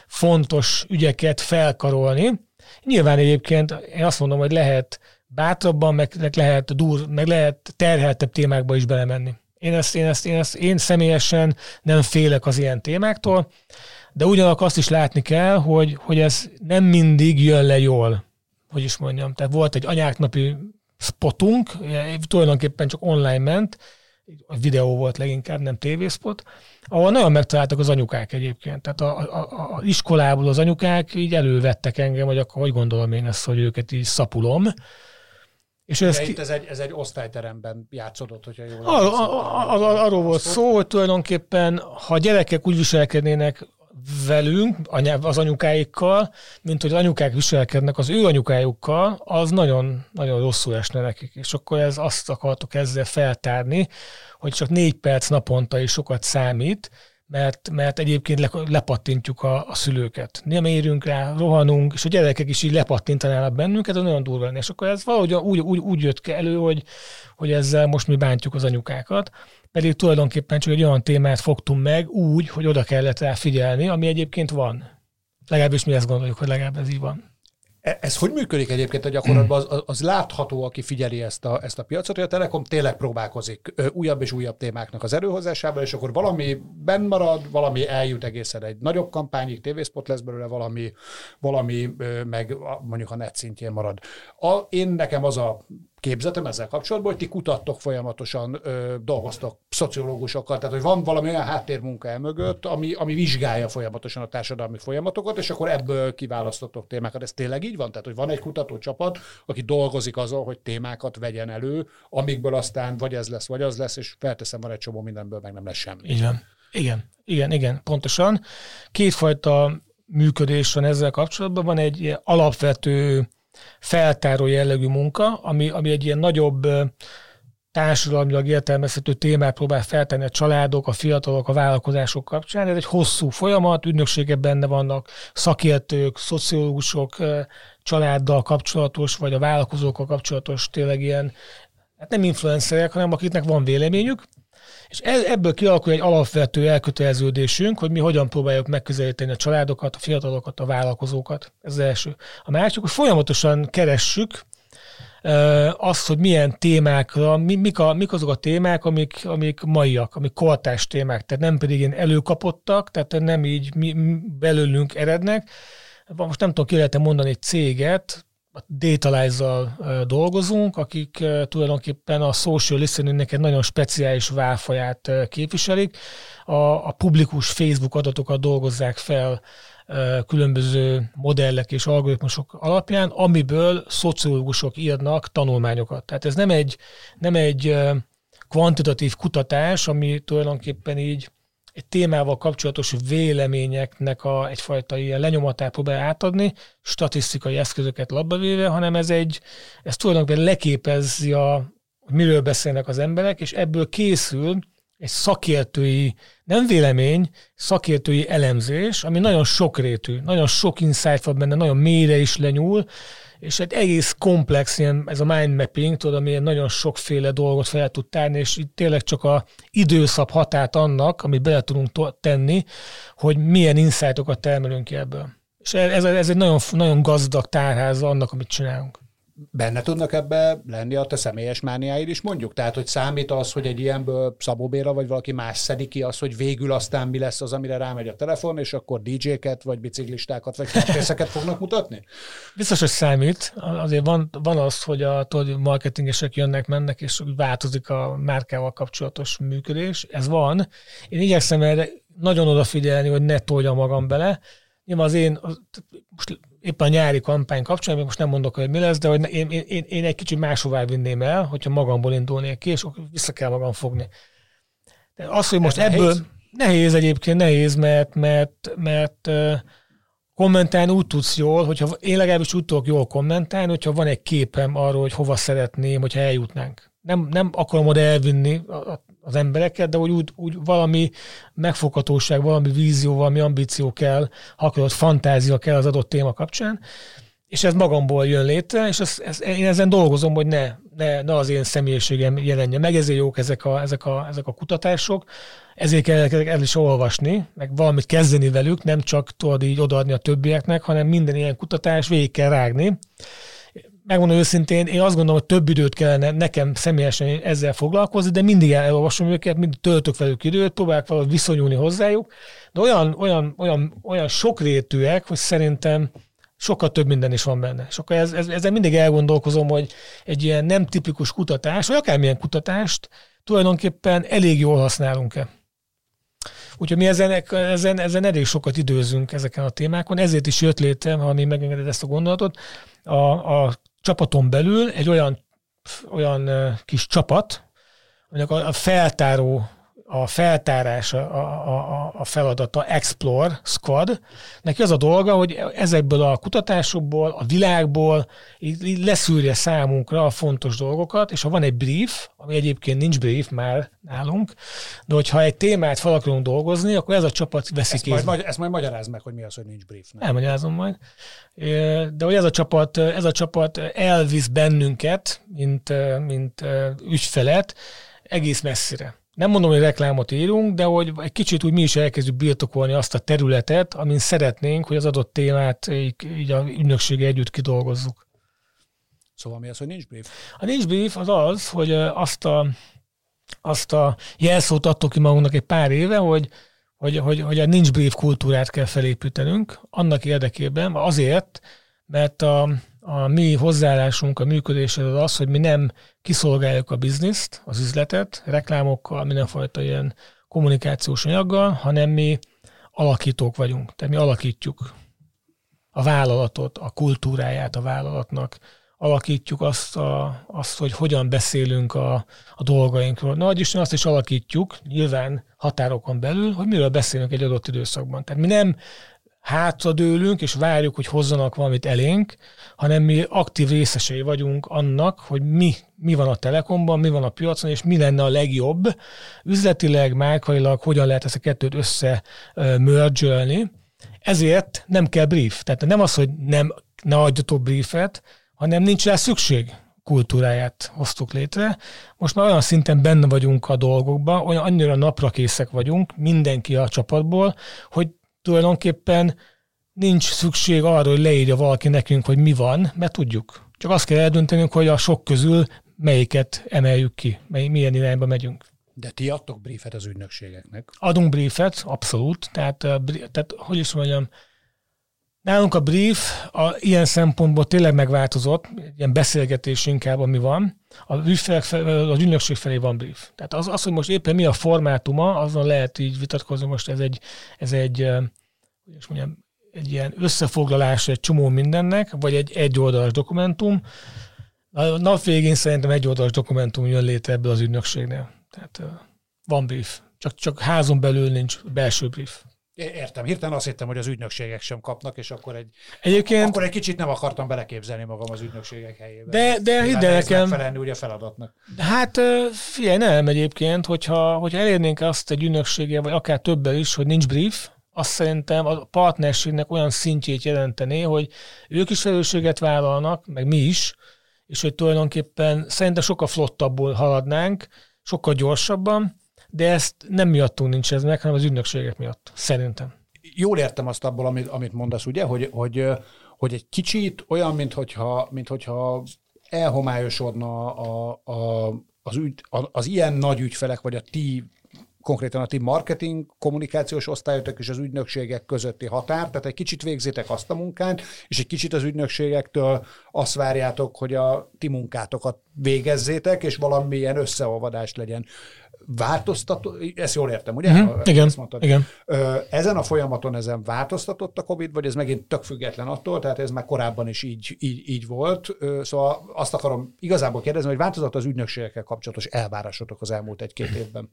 fontos ügyeket felkarolni. Nyilván egyébként én azt mondom, hogy lehet bátrabban, meg, lehet dur, meg lehet terheltebb témákba is belemenni. Én ezt, én, ezt, én ezt én személyesen nem félek az ilyen témáktól, de ugyanakkor azt is látni kell, hogy, hogy ez nem mindig jön le jól, hogy is mondjam. Tehát volt egy anyáknapi spotunk, tulajdonképpen csak online ment, videó volt leginkább, nem tévészpot, ahol nagyon megtaláltak az anyukák egyébként. Tehát a, a, a iskolából az anyukák így elővettek engem, hogy akkor hogy gondolom én ezt, hogy őket így szapulom. És ez, ki... ez, egy, ez egy osztályteremben játszódott, hogyha jól ar, ar, ar, Arról volt szó, hogy tulajdonképpen, ha gyerekek úgy viselkednének velünk, az anyukáikkal, mint hogy az anyukák viselkednek az ő anyukájukkal, az nagyon, nagyon rosszul esne nekik. És akkor ez azt akartok ezzel feltárni, hogy csak négy perc naponta is sokat számít, mert, mert egyébként le, lepattintjuk a, a szülőket. Nem érünk rá, rohanunk, és a gyerekek is így lepattintanának bennünket, ez nagyon durva lenne. És akkor ez valahogy úgy, úgy, úgy jött elő, hogy, hogy ezzel most mi bántjuk az anyukákat, pedig tulajdonképpen csak egy olyan témát fogtunk meg úgy, hogy oda kellett rá figyelni, ami egyébként van. Legalábbis mi ezt gondoljuk, hogy legalább ez így van. E, ez hogy működik egyébként a gyakorlatban? Az, az látható, aki figyeli ezt a, ezt a piacot, hogy a Telekom tényleg próbálkozik újabb és újabb témáknak az előhozásával, és akkor valami benn marad, valami eljut egészen egy nagyobb kampányig, tévészpot lesz belőle, valami, valami meg mondjuk a net szintjén marad. A, én nekem az a képzetem ezzel kapcsolatban, hogy ti kutattok folyamatosan, ö, dolgoztok szociológusokkal, tehát hogy van valami olyan háttérmunka el mögött, ami, ami vizsgálja folyamatosan a társadalmi folyamatokat, és akkor ebből kiválasztottok témákat. Ez tényleg így van? Tehát, hogy van egy kutatócsapat, aki dolgozik azon, hogy témákat vegyen elő, amikből aztán vagy ez lesz, vagy az lesz, és felteszem, van egy csomó mindenből, meg nem lesz semmi. Igen. Igen, igen, igen, pontosan. Kétfajta működés van ezzel kapcsolatban. Van egy alapvető feltáró jellegű munka, ami, ami egy ilyen nagyobb társadalmilag értelmezhető témát próbál feltenni a családok, a fiatalok, a vállalkozások kapcsán. Ez egy hosszú folyamat, ügynökségek benne vannak, szakértők, szociológusok, családdal kapcsolatos, vagy a vállalkozókkal kapcsolatos tényleg ilyen, hát nem influencerek, hanem akiknek van véleményük, és ebből kialakul egy alapvető elköteleződésünk, hogy mi hogyan próbáljuk megközelíteni a családokat, a fiatalokat, a vállalkozókat. Ez az első. A másik, hogy folyamatosan keressük azt, hogy milyen témákra, mik, a, mik azok a témák, amik, amik maiak, amik kortás témák, tehát nem pedig én előkapottak, tehát nem így mi, belőlünk erednek. Most nem tudom, ki lehet mondani egy céget, Datalize-zal dolgozunk, akik tulajdonképpen a social listeningnek egy nagyon speciális válfaját képviselik. A, a publikus Facebook adatokat dolgozzák fel különböző modellek és algoritmusok alapján, amiből szociológusok írnak tanulmányokat. Tehát ez nem egy, nem egy kvantitatív kutatás, ami tulajdonképpen így egy témával kapcsolatos véleményeknek a, egyfajta ilyen lenyomatát próbál átadni, statisztikai eszközöket labba véve, hanem ez egy, ez tulajdonképpen leképezi a, hogy miről beszélnek az emberek, és ebből készül egy szakértői, nem vélemény, szakértői elemzés, ami nagyon sokrétű, nagyon sok insight van benne, nagyon mélyre is lenyúl, és egy egész komplex, ilyen, ez a mind mapping, tudod, ami nagyon sokféle dolgot fel tud tárni, és itt tényleg csak a időszab hatát annak, amit bele tudunk tenni, hogy milyen insightokat termelünk ki ebből. És ez, ez egy nagyon, nagyon gazdag tárháza annak, amit csinálunk benne tudnak ebbe lenni a te személyes mániáid is mondjuk? Tehát, hogy számít az, hogy egy ilyenből Szabó Béla vagy valaki más szedik ki az, hogy végül aztán mi lesz az, amire rámegy a telefon, és akkor DJ-ket, vagy biciklistákat, vagy készeket fognak mutatni? Biztos, hogy számít. Azért van, van az, hogy a tudod, marketingesek jönnek, mennek, és változik a márkával kapcsolatos működés. Ez van. Én igyekszem erre nagyon odafigyelni, hogy ne tolja magam bele. Nyilván az én, most éppen a nyári kampány kapcsán, még most nem mondok, hogy mi lesz, de hogy én, én, én egy kicsit máshová vinném el, hogyha magamból indulnék ki, és vissza kell magam fogni. De az, hogy most Ez ebből nehéz? nehéz egyébként, nehéz, mert, mert, mert kommentálni úgy tudsz jól, hogyha én legalábbis úgy tudok jól kommentálni, hogyha van egy képem arról, hogy hova szeretném, hogyha eljutnánk. Nem, nem akarom oda elvinni a, az embereket, de hogy úgy, úgy valami megfoghatóság, valami vízió, valami ambíció kell, ha akarod, fantázia kell az adott téma kapcsán, és ez magamból jön létre, és ez, ez, én ezen dolgozom, hogy ne, ne, ne az én személyiségem jelenjen meg, ezért jók ezek a, ezek a, ezek a kutatások, ezért kell el is olvasni, meg valamit kezdeni velük, nem csak tudod így odaadni a többieknek, hanem minden ilyen kutatás végig kell rágni, megmondom őszintén, én azt gondolom, hogy több időt kellene nekem személyesen ezzel foglalkozni, de mindig elolvasom őket, mindig töltök velük időt, próbálok valahogy viszonyulni hozzájuk, de olyan, olyan, olyan, olyan sokrétűek, hogy szerintem sokkal több minden is van benne. Akkor ez, ez, ezzel mindig elgondolkozom, hogy egy ilyen nem tipikus kutatás, vagy akármilyen kutatást tulajdonképpen elég jól használunk-e. Úgyhogy mi ezen, ezen, ezen elég sokat időzünk ezeken a témákon, ezért is jött létre, ha mi megengeded ezt a gondolatot, a, a csapaton belül egy olyan, olyan kis csapat, aminek a feltáró a feltárás, a, a, a feladata Explore Squad. Neki az a dolga, hogy ezekből a kutatásokból, a világból így leszűrje számunkra a fontos dolgokat, és ha van egy brief, ami egyébként nincs brief már nálunk, de hogyha egy témát fel akarunk dolgozni, akkor ez a csapat veszi ezt kézbe. Majd, ezt majd magyaráz meg, hogy mi az, hogy nincs brief. Nem? Elmagyarázom majd. De hogy ez a csapat, ez a csapat elvisz bennünket, mint, mint ügyfelet, egész messzire nem mondom, hogy reklámot írunk, de hogy egy kicsit úgy mi is elkezdjük birtokolni azt a területet, amin szeretnénk, hogy az adott témát így, így a ügynöksége együtt kidolgozzuk. Szóval mi az, hogy nincs brief? A nincs brief az az, hogy azt a, azt a jelszót adtuk ki magunknak egy pár éve, hogy, hogy, hogy, hogy a nincs brief kultúrát kell felépítenünk, annak érdekében, azért, mert a, a mi hozzáállásunk, a működéshez az az, hogy mi nem kiszolgáljuk a bizniszt, az üzletet, reklámokkal, mindenfajta ilyen kommunikációs anyaggal, hanem mi alakítók vagyunk. Tehát mi alakítjuk a vállalatot, a kultúráját a vállalatnak, alakítjuk azt, a, azt hogy hogyan beszélünk a, a dolgainkról. Nagy Isten azt is alakítjuk, nyilván határokon belül, hogy miről beszélünk egy adott időszakban. Tehát mi nem hátradőlünk, és várjuk, hogy hozzanak valamit elénk, hanem mi aktív részesei vagyunk annak, hogy mi, mi van a Telekomban, mi van a piacon, és mi lenne a legjobb üzletileg, márkailag, hogyan lehet ezt a kettőt össze mergelni. Ezért nem kell brief. Tehát nem az, hogy nem, ne adjatok briefet, hanem nincs rá szükség kultúráját hoztuk létre. Most már olyan szinten benne vagyunk a dolgokban, olyan annyira napra készek vagyunk, mindenki a csapatból, hogy tulajdonképpen nincs szükség arra, hogy leírja valaki nekünk, hogy mi van, mert tudjuk. Csak azt kell eldöntenünk, hogy a sok közül melyiket emeljük ki, mely, milyen irányba megyünk. De ti adtok briefet az ügynökségeknek? Adunk briefet, abszolút. Tehát, tehát hogy is mondjam, nálunk a brief a, ilyen szempontból tényleg megváltozott, ilyen beszélgetés inkább, ami van. A felé, az ügynökség felé van brief. Tehát az, az, hogy most éppen mi a formátuma, azon lehet így vitatkozni, most ez egy, ez egy, hogy is mondjam, egy ilyen összefoglalás egy csomó mindennek, vagy egy egyoldalas dokumentum. A nap végén szerintem egyoldalas dokumentum jön létre ebből az ügynökségnél. Tehát van brief. Csak, csak házon belül nincs belső brief. Értem, hirtelen azt hittem, hogy az ügynökségek sem kapnak, és akkor egy, Egyébként, akkor egy kicsit nem akartam beleképzelni magam az ügynökségek helyébe. De, de hidd el nekem. Megfelelni ugye a feladatnak. Hát figyelj, nem egyébként, hogyha, hogyha elérnénk azt egy ügynökséggel, vagy akár többel is, hogy nincs brief, azt szerintem a partnerségnek olyan szintjét jelentené, hogy ők is felelősséget vállalnak, meg mi is, és hogy tulajdonképpen szerintem sokkal flottabbul haladnánk, sokkal gyorsabban, de ezt nem miattunk nincs ez meg, hanem az ügynökségek miatt, szerintem. Jól értem azt abból, amit, amit mondasz, ugye, hogy, hogy, hogy egy kicsit olyan, mint hogyha, mint hogyha elhomályosodna a, a, az, ügy, az ilyen nagy ügyfelek, vagy a ti konkrétan a ti marketing kommunikációs osztályotok és az ügynökségek közötti határ, tehát egy kicsit végzitek azt a munkát, és egy kicsit az ügynökségektől azt várjátok, hogy a ti munkátokat végezzétek, és valamilyen összeolvadás legyen. Változtató, ezt jól értem, ugye? Mm-hmm. Igen, mondtad. igen. Ezen a folyamaton ezen változtatott a COVID, vagy ez megint tök független attól, tehát ez már korábban is így, így, így volt. Szóval azt akarom igazából kérdezni, hogy változott az ügynökségekkel kapcsolatos elvárásotok az elmúlt egy-két évben?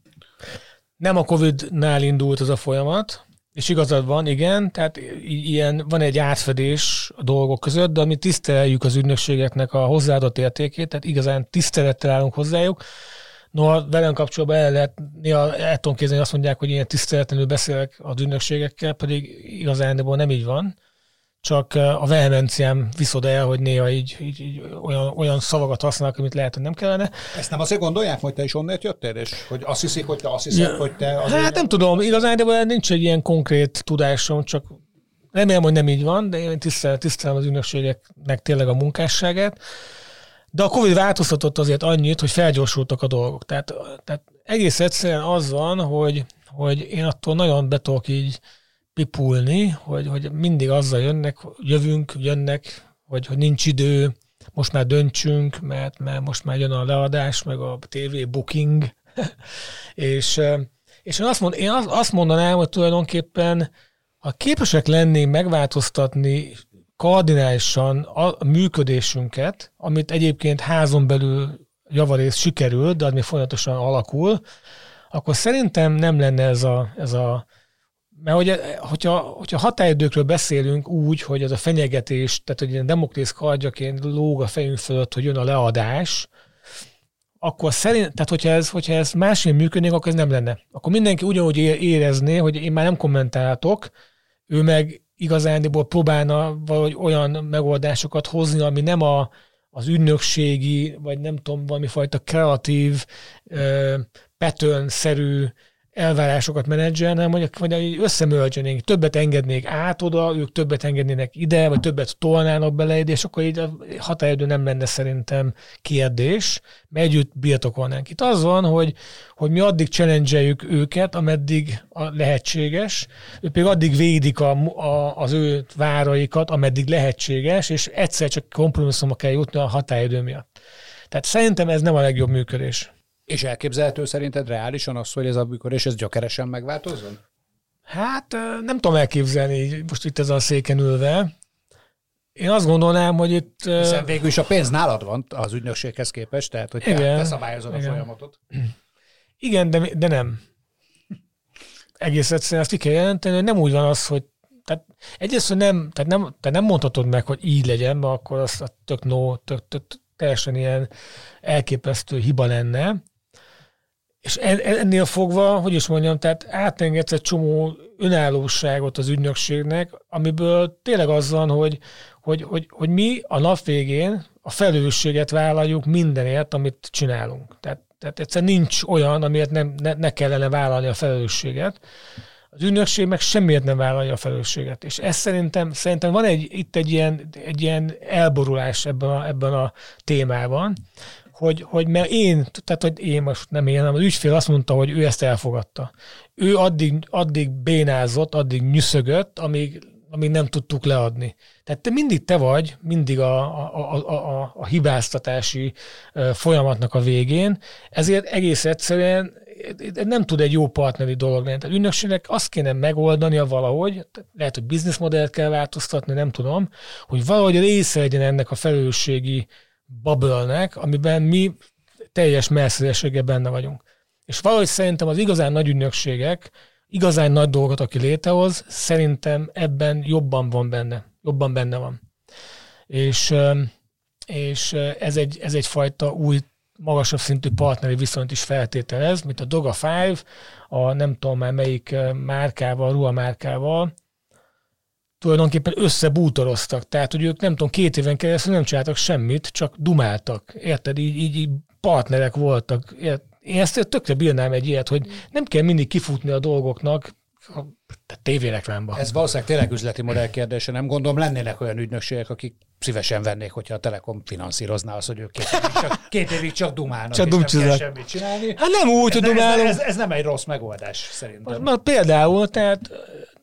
Nem a Covid-nál indult ez a folyamat, és igazad van, igen, tehát ilyen van egy átfedés a dolgok között, de mi tiszteljük az ügynökségeknek a hozzáadott értékét, tehát igazán tisztelettel állunk hozzájuk. No, velem kapcsolatban el lehet, néha el tudom képzelni, azt mondják, hogy ilyen tiszteletlenül beszélek az ügynökségekkel, pedig igazán nem így van csak a vehemenciám viszod el, hogy néha így, így, így olyan, olyan szavakat használok, amit lehet, hogy nem kellene. Ezt nem azért gondolják, hogy te is onnét jöttél, és hogy azt hiszik, hogy te azt hiszed, ja. hogy te azért... Hát nem tudom, igazán, de nincs egy ilyen konkrét tudásom, csak remélem, hogy nem így van, de én tisztelem, tisztelem az ügynökségeknek tényleg a munkásságát. De a Covid változtatott azért annyit, hogy felgyorsultak a dolgok. Tehát, tehát egész egyszerűen az van, hogy, hogy én attól nagyon betok így pipulni, hogy, hogy mindig azzal jönnek, jövünk, jönnek, hogy, hogy nincs idő, most már döntsünk, mert, mert most már jön a leadás, meg a TV booking, [laughs] és, és én, azt mond, én azt mondanám, hogy tulajdonképpen ha képesek lennénk megváltoztatni kardinálisan a működésünket, amit egyébként házon belül javarész sikerül, de ami folyamatosan alakul, akkor szerintem nem lenne ez a, ez a mert hogy, hogyha, hogyha határidőkről beszélünk úgy, hogy ez a fenyegetés, tehát hogy ilyen demokrész kardjaként lóg a fejünk fölött, hogy jön a leadás, akkor szerint, tehát hogyha ez, hogyha ez másként működnék, akkor ez nem lenne. Akkor mindenki ugyanúgy érezné, hogy én már nem kommentáltok, ő meg igazándiból próbálna valahogy olyan megoldásokat hozni, ami nem a, az ügynökségi, vagy nem tudom, valami fajta kreatív, pattern-szerű elvárásokat menedzselne, vagy, vagy összemölcsenénk, többet engednék át oda, ők többet engednének ide, vagy többet tolnának bele ide, és akkor így a határidő nem lenne szerintem kérdés, mert együtt birtokolnánk. Itt az van, hogy, hogy mi addig challenge őket, ameddig a lehetséges, ők pedig addig védik a, a, az ő váraikat, ameddig lehetséges, és egyszer csak kompromisszumba kell jutni a határidő miatt. Tehát szerintem ez nem a legjobb működés. És elképzelhető szerinted reálisan az, hogy ez a és ez gyökeresen megváltozzon? Hát nem tudom elképzelni most itt ez a széken ülve. Én azt gondolnám, hogy itt... Hiszen végül is a pénz nálad van az ügynökséghez képest, tehát hogy igen, te szabályozod igen. a folyamatot. Igen, de, de nem. Egész egyszerűen azt ki kell jelenteni, hogy nem úgy van az, hogy tehát egyrészt, hogy nem, tehát nem, tehát nem mondhatod meg, hogy így legyen, mert akkor az tök no, tök, tök, teljesen ilyen elképesztő hiba lenne. És ennél fogva, hogy is mondjam, tehát átengedsz egy csomó önállóságot az ügynökségnek, amiből tényleg az van, hogy, hogy, hogy, hogy mi a nap végén a felelősséget vállaljuk mindenért, amit csinálunk. Tehát, tehát egyszerűen nincs olyan, amiért nem, ne, ne kellene vállalni a felelősséget. Az ügynökség meg semmiért nem vállalja a felelősséget. És ez szerintem, szerintem van egy, itt egy ilyen, egy ilyen elborulás ebben a, ebben a témában, hogy, hogy mert én, tehát hogy én most nem én, hanem az ügyfél azt mondta, hogy ő ezt elfogadta. Ő addig, addig bénázott, addig nyüszögött, amíg, amíg nem tudtuk leadni. Tehát te mindig te vagy, mindig a, a, a, a, a hibáztatási folyamatnak a végén, ezért egész egyszerűen nem tud egy jó partneri dolog lenni. Tehát ügynökségnek azt kéne megoldania valahogy, lehet, hogy bizniszmodellt kell változtatni, nem tudom, hogy valahogy része legyen ennek a felelősségi bubble amiben mi teljes messzélességgel benne vagyunk. És valahogy szerintem az igazán nagy ügynökségek, igazán nagy dolgot, aki létehoz, szerintem ebben jobban van benne. Jobban benne van. És, és ez, egy, ez egyfajta új, magasabb szintű partneri viszonyt is feltételez, mint a Doga 5, a nem tudom már melyik márkával, ruhamárkával, tulajdonképpen összebútoroztak. Tehát, hogy ők nem tudom, két éven keresztül nem csináltak semmit, csak dumáltak. Érted? Így, így, így partnerek voltak. Érted? Én ezt tökre bírnám egy ilyet, hogy nem kell mindig kifutni a dolgoknak, a tévéreklámba. Ez valószínűleg tényleg üzleti modell kérdése. Nem gondolom, lennének olyan ügynökségek, akik szívesen vennék, hogyha a Telekom finanszírozná azt, hogy ők két évig csak, két évig csak dumálnak, csak és nem kell semmit csinálni. Hát nem úgy, hogy dumálunk. Ez, ez, ez, nem egy rossz megoldás, szerintem. Na, például, tehát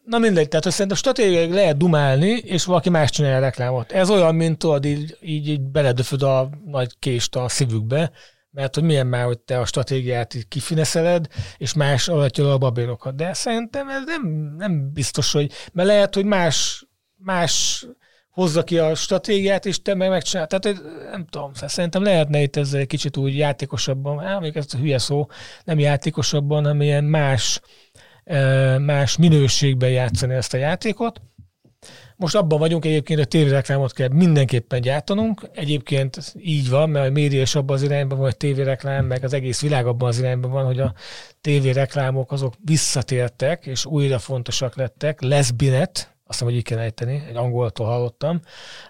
Na mindegy, tehát hogy szerintem stratégiai lehet dumálni, és valaki más csinálja a reklámot. Ez olyan, mint tudod, így, így, így beledöföd a nagy kést a szívükbe, mert hogy milyen már, hogy te a stratégiát így kifineszeled, és más alatja a babélokat. De szerintem ez nem, nem biztos, hogy, mert lehet, hogy más, más hozza ki a stratégiát, és te meg megcsinálod. Tehát nem tudom, szóval szerintem lehetne itt ezzel egy kicsit úgy játékosabban, hát még ez a hülye szó, nem játékosabban, hanem ilyen más más minőségben játszani ezt a játékot. Most abban vagyunk egyébként, hogy tévéreklámot kell mindenképpen gyártanunk. Egyébként így van, mert a média is abban az irányban van, hogy tévéreklám, meg az egész világ abban az irányban van, hogy a tévéreklámok azok visszatértek, és újra fontosak lettek. Lesbinet, azt hiszem, hogy így kell ejteni, egy angoltól hallottam.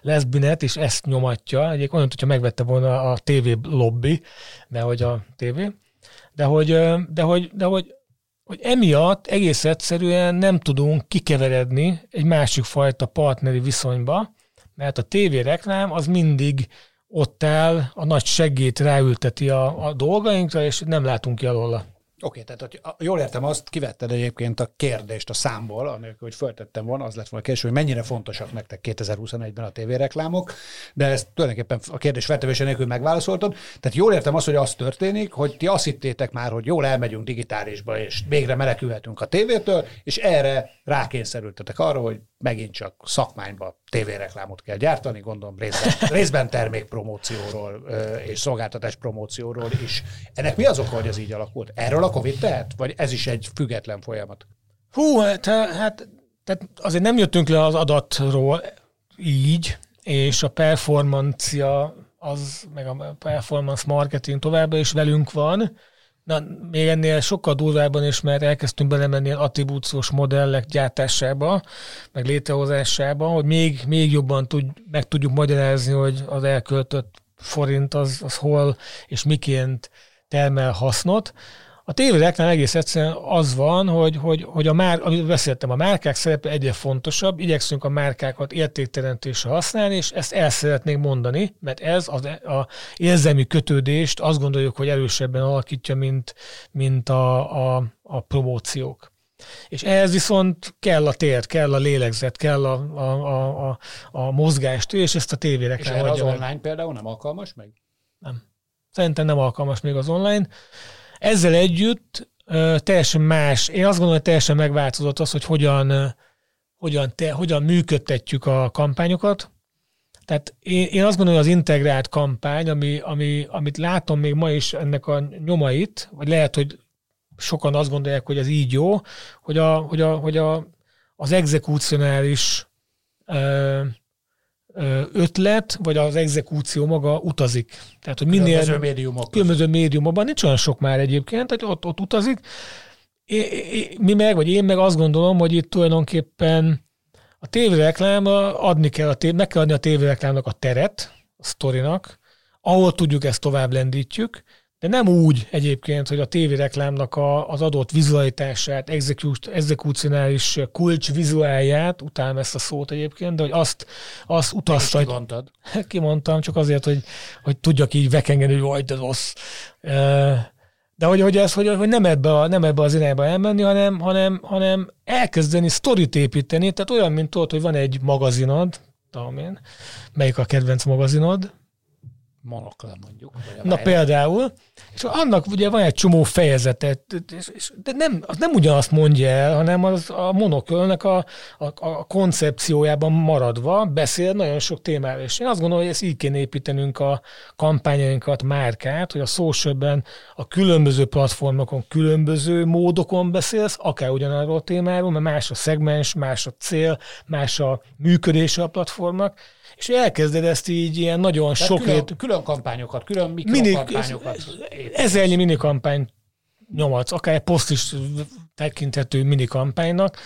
Lesbinet, és ezt nyomatja. Egyébként olyan, hogyha megvette volna a tévé lobby, hogy a tévé. De hogy, de hogy, de hogy hogy emiatt egész egyszerűen nem tudunk kikeveredni egy másik fajta partneri viszonyba, mert a tévéreklám az mindig ott áll, a nagy segít ráülteti a, a dolgainkra, és nem látunk ki alóla. Oké, okay, tehát jól értem, azt kivetted egyébként a kérdést a számból, amikor hogy föltettem volna, az lett volna a hogy mennyire fontosak nektek 2021-ben a tévéreklámok, de ezt tulajdonképpen a kérdés feltevése nélkül megválaszoltad. Tehát jól értem azt, hogy az történik, hogy ti azt hittétek már, hogy jól elmegyünk digitálisba, és végre menekülhetünk a tévétől, és erre rákényszerültetek arra, hogy megint csak szakmányba tévéreklámot kell gyártani, gondolom részben, [laughs] részben termékpromócióról és szolgáltatás promócióról is. Ennek mi az oka, hogy ez így alakult? Erről a Covid tehet? Vagy ez is egy független folyamat? Hú, hát, hát tehát azért nem jöttünk le az adatról így, és a performancia az, meg a performance marketing továbbra is velünk van, Na, még ennél sokkal durvábban is, mert elkezdtünk belemenni attribúciós modellek gyártásába, meg létrehozásába, hogy még, még jobban tud, meg tudjuk magyarázni, hogy az elköltött forint az, az hol és miként termel hasznot. A tévéreknál egész egyszerűen az van, hogy, hogy, hogy a már, amit beszéltem, a márkák szerepe egyre fontosabb, igyekszünk a márkákat értékteremtésre használni, és ezt el szeretnék mondani, mert ez az a érzelmi kötődést azt gondoljuk, hogy erősebben alakítja, mint, mint a, a, a promóciók. És ehhez viszont kell a tér, kell a lélegzet, kell a, a, a, a, a mozgást, és ezt a tévére kell. És erre az online például nem alkalmas meg? Nem. Szerintem nem alkalmas még az online. Ezzel együtt teljesen más, én azt gondolom, hogy teljesen megváltozott az, hogy hogyan, hogyan, te, hogyan működtetjük a kampányokat. Tehát én, én azt gondolom, hogy az integrált kampány, ami, ami, amit látom még ma is ennek a nyomait, vagy lehet, hogy sokan azt gondolják, hogy ez így jó, hogy, a, hogy, a, hogy a, az exekúcionális ötlet, vagy az exekúció maga utazik. Tehát, hogy minél... Különböző médiumok. Különböző médiumokban, nincs olyan sok már egyébként, hogy ott, ott utazik. É, é, mi meg, vagy én meg azt gondolom, hogy itt tulajdonképpen a tévéreklámra adni kell, a tév, meg kell adni a tévéreklámnak a teret, a sztorinak, ahol tudjuk ezt tovább lendítjük, de nem úgy egyébként, hogy a tévéreklámnak a, az adott vizualitását, exekúcionális kulcs vizuálját, utálom ezt a szót egyébként, de hogy azt, azt utazta. Kimondtad? [laughs] Kimondtam, csak azért, hogy, hogy tudjak így vekengeni, hogy de rossz. De hogy, hogy ez, hogy, hogy nem, ebbe a, nem ebbe az irányba elmenni, hanem, hanem, hanem elkezdeni sztorit építeni, tehát olyan, mint tudod, hogy van egy magazinod, tudom én, melyik a kedvenc magazinod, monokle mondjuk. Na például, és annak ugye van egy csomó fejezete, de nem, az nem ugyanazt mondja el, hanem az a monokölnek a, a, a koncepciójában maradva beszél nagyon sok témáról. És én azt gondolom, hogy ezt így kéne építenünk a kampányainkat, márkát, hogy a socialben a különböző platformokon, különböző módokon beszélsz, akár ugyanarról a témáról, mert más a szegmens, más a cél, más a működése a platformnak, és elkezded ezt így ilyen nagyon Tehát sok... Külön, külön kampányokat, külön mikrokampányokat. Ezernyi minikampány nyomatsz, akár poszt is tekinthető minikampánynak,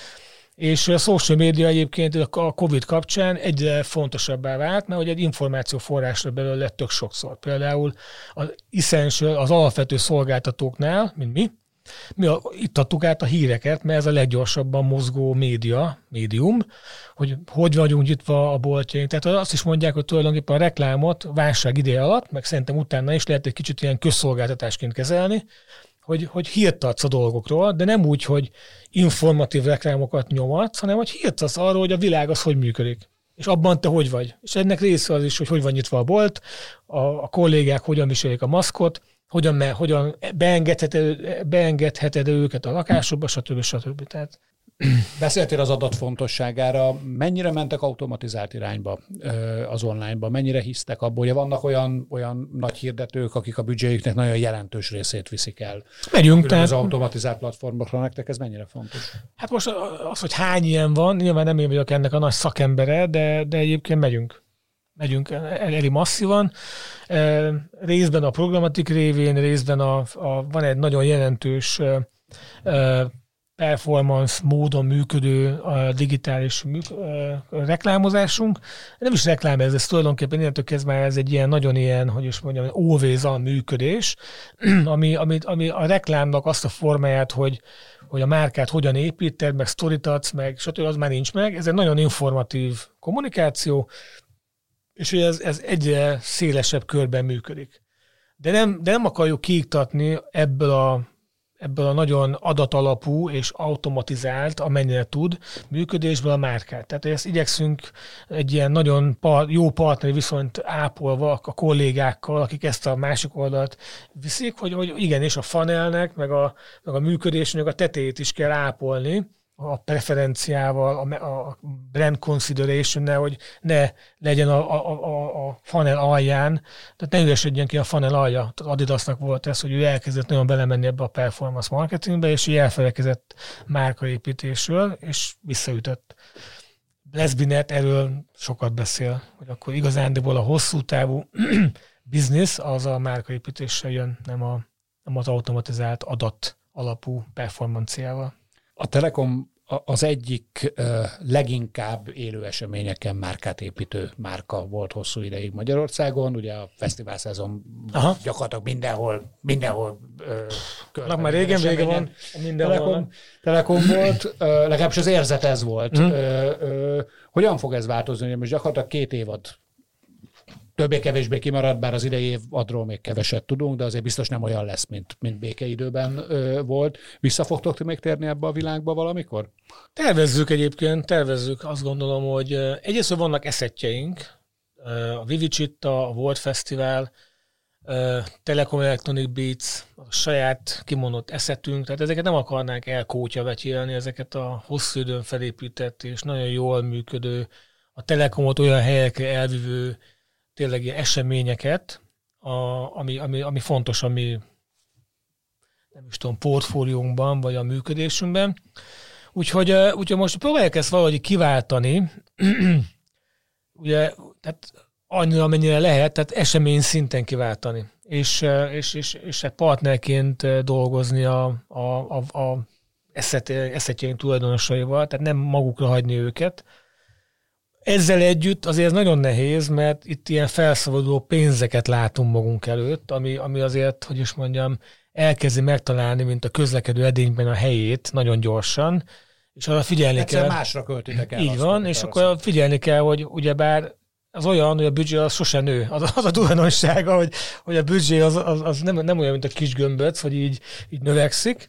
és a social media egyébként a Covid kapcsán egyre fontosabbá vált, mert hogy egy információforrásra belőle lett tök sokszor. Például az essential, az alapvető szolgáltatóknál, mint mi, mi a, itt adtuk át a híreket, mert ez a leggyorsabban mozgó média, médium, hogy hogy vagyunk nyitva a boltjaink. Tehát azt is mondják, hogy tulajdonképpen a reklámot válság ideje alatt, meg szerintem utána is lehet egy kicsit ilyen közszolgáltatásként kezelni, hogy, hogy hírt adsz a dolgokról, de nem úgy, hogy informatív reklámokat nyomatsz, hanem hogy hírt adsz arról, hogy a világ az hogy működik. És abban te hogy vagy. És ennek része az is, hogy hogy van nyitva a bolt, a, a kollégák hogyan viselik a maszkot, hogyan, me, hogyan beengedheted, beengedheted őket a lakásokba, stb. stb. Tehát Beszéltél az adat fontosságára, mennyire mentek automatizált irányba az online-ba, mennyire hisztek abból, hogy vannak olyan, olyan nagy hirdetők, akik a büdzséjüknek nagyon jelentős részét viszik el. Megyünk. Tehát... Az automatizált platformokra nektek ez mennyire fontos? Hát most az, hogy hány ilyen van, nyilván nem én vagyok ennek a nagy szakembere, de, de egyébként megyünk megyünk elég masszívan. Részben a programatik révén, részben a, a, van egy nagyon jelentős performance módon működő a digitális műk, reklámozásunk. Nem is reklám ez, ez tulajdonképpen innentől kezdve ez egy ilyen nagyon ilyen, hogy is mondjam, always a működés, [clears throat] ami, ami, ami a reklámnak azt a formáját, hogy, hogy a márkát hogyan építed, meg sztorit adsz, meg stb. az már nincs meg. Ez egy nagyon informatív kommunikáció, és hogy ez, ez egyre szélesebb körben működik. De nem, de nem akarjuk kiiktatni ebből a, ebből a nagyon adatalapú és automatizált, amennyire tud, működésből a márkát. Tehát ezt igyekszünk egy ilyen nagyon par, jó partneri viszonyt ápolva a kollégákkal, akik ezt a másik oldalt viszik, hogy, hogy igenis a fanelnek, meg a, meg a működésnek a tetejét is kell ápolni, a preferenciával, a, brand consideration hogy ne legyen a, a, a, a funnel alján, tehát ne üresedjen ki a funnel alja. Tehát Adidasnak volt ez, hogy ő elkezdett nagyon belemenni ebbe a performance marketingbe, és így elfelelkezett márkaépítésről, és visszaütött. Lesbinet erről sokat beszél, hogy akkor igazándiból a hosszú távú [clears throat] biznisz az a márkaépítéssel jön, nem, a, nem az automatizált adat alapú performanciával. A Telekom az egyik leginkább élő eseményeken márkát építő márka volt hosszú ideig Magyarországon. Ugye a fesztivál szezon Aha. gyakorlatilag mindenhol, mindenhol Na, már régen vége van. Mindenhol. Telekom, Telekom volt, legalábbis az érzet ez volt. Mm. Hogyan fog ez változni? Most gyakorlatilag két évad többé-kevésbé kimaradt, bár az idei adról még keveset tudunk, de azért biztos nem olyan lesz, mint, mint békeidőben ö, volt. Vissza fogtok még térni ebbe a világba valamikor? Tervezzük egyébként, tervezzük. Azt gondolom, hogy egyrészt vannak eszetjeink, a Vivicsitta, a World Festival, Telecom Electronic Beats, a saját kimondott eszetünk, tehát ezeket nem akarnánk elkótya vetélni, ezeket a hosszú időn felépített és nagyon jól működő, a Telekomot olyan helyekre elvívő tényleg ilyen eseményeket, a, ami, ami, ami fontos, ami nem is tudom, portfóliónkban, vagy a működésünkben. Úgyhogy, úgyhogy most próbálják ezt valahogy kiváltani, [clears throat] ugye, tehát annyira, amennyire lehet, tehát esemény szinten kiváltani, és, és, és, és hát partnerként dolgozni a, a, a, a eszet, eszetjeink tulajdonosaival, tehát nem magukra hagyni őket, ezzel együtt azért ez nagyon nehéz, mert itt ilyen felszabaduló pénzeket látunk magunk előtt, ami, ami azért, hogy is mondjam, elkezdi megtalálni, mint a közlekedő edényben a helyét nagyon gyorsan, és arra figyelni Egyszer kell. másra költitek el. Így van, és akkor figyelni kell, hogy ugyebár az olyan, hogy a büdzsé az sose nő. Az, az a tulajdonsága, hogy, hogy a büdzsé az, az, az nem, nem olyan, mint a kis gömböc, hogy így, így növekszik,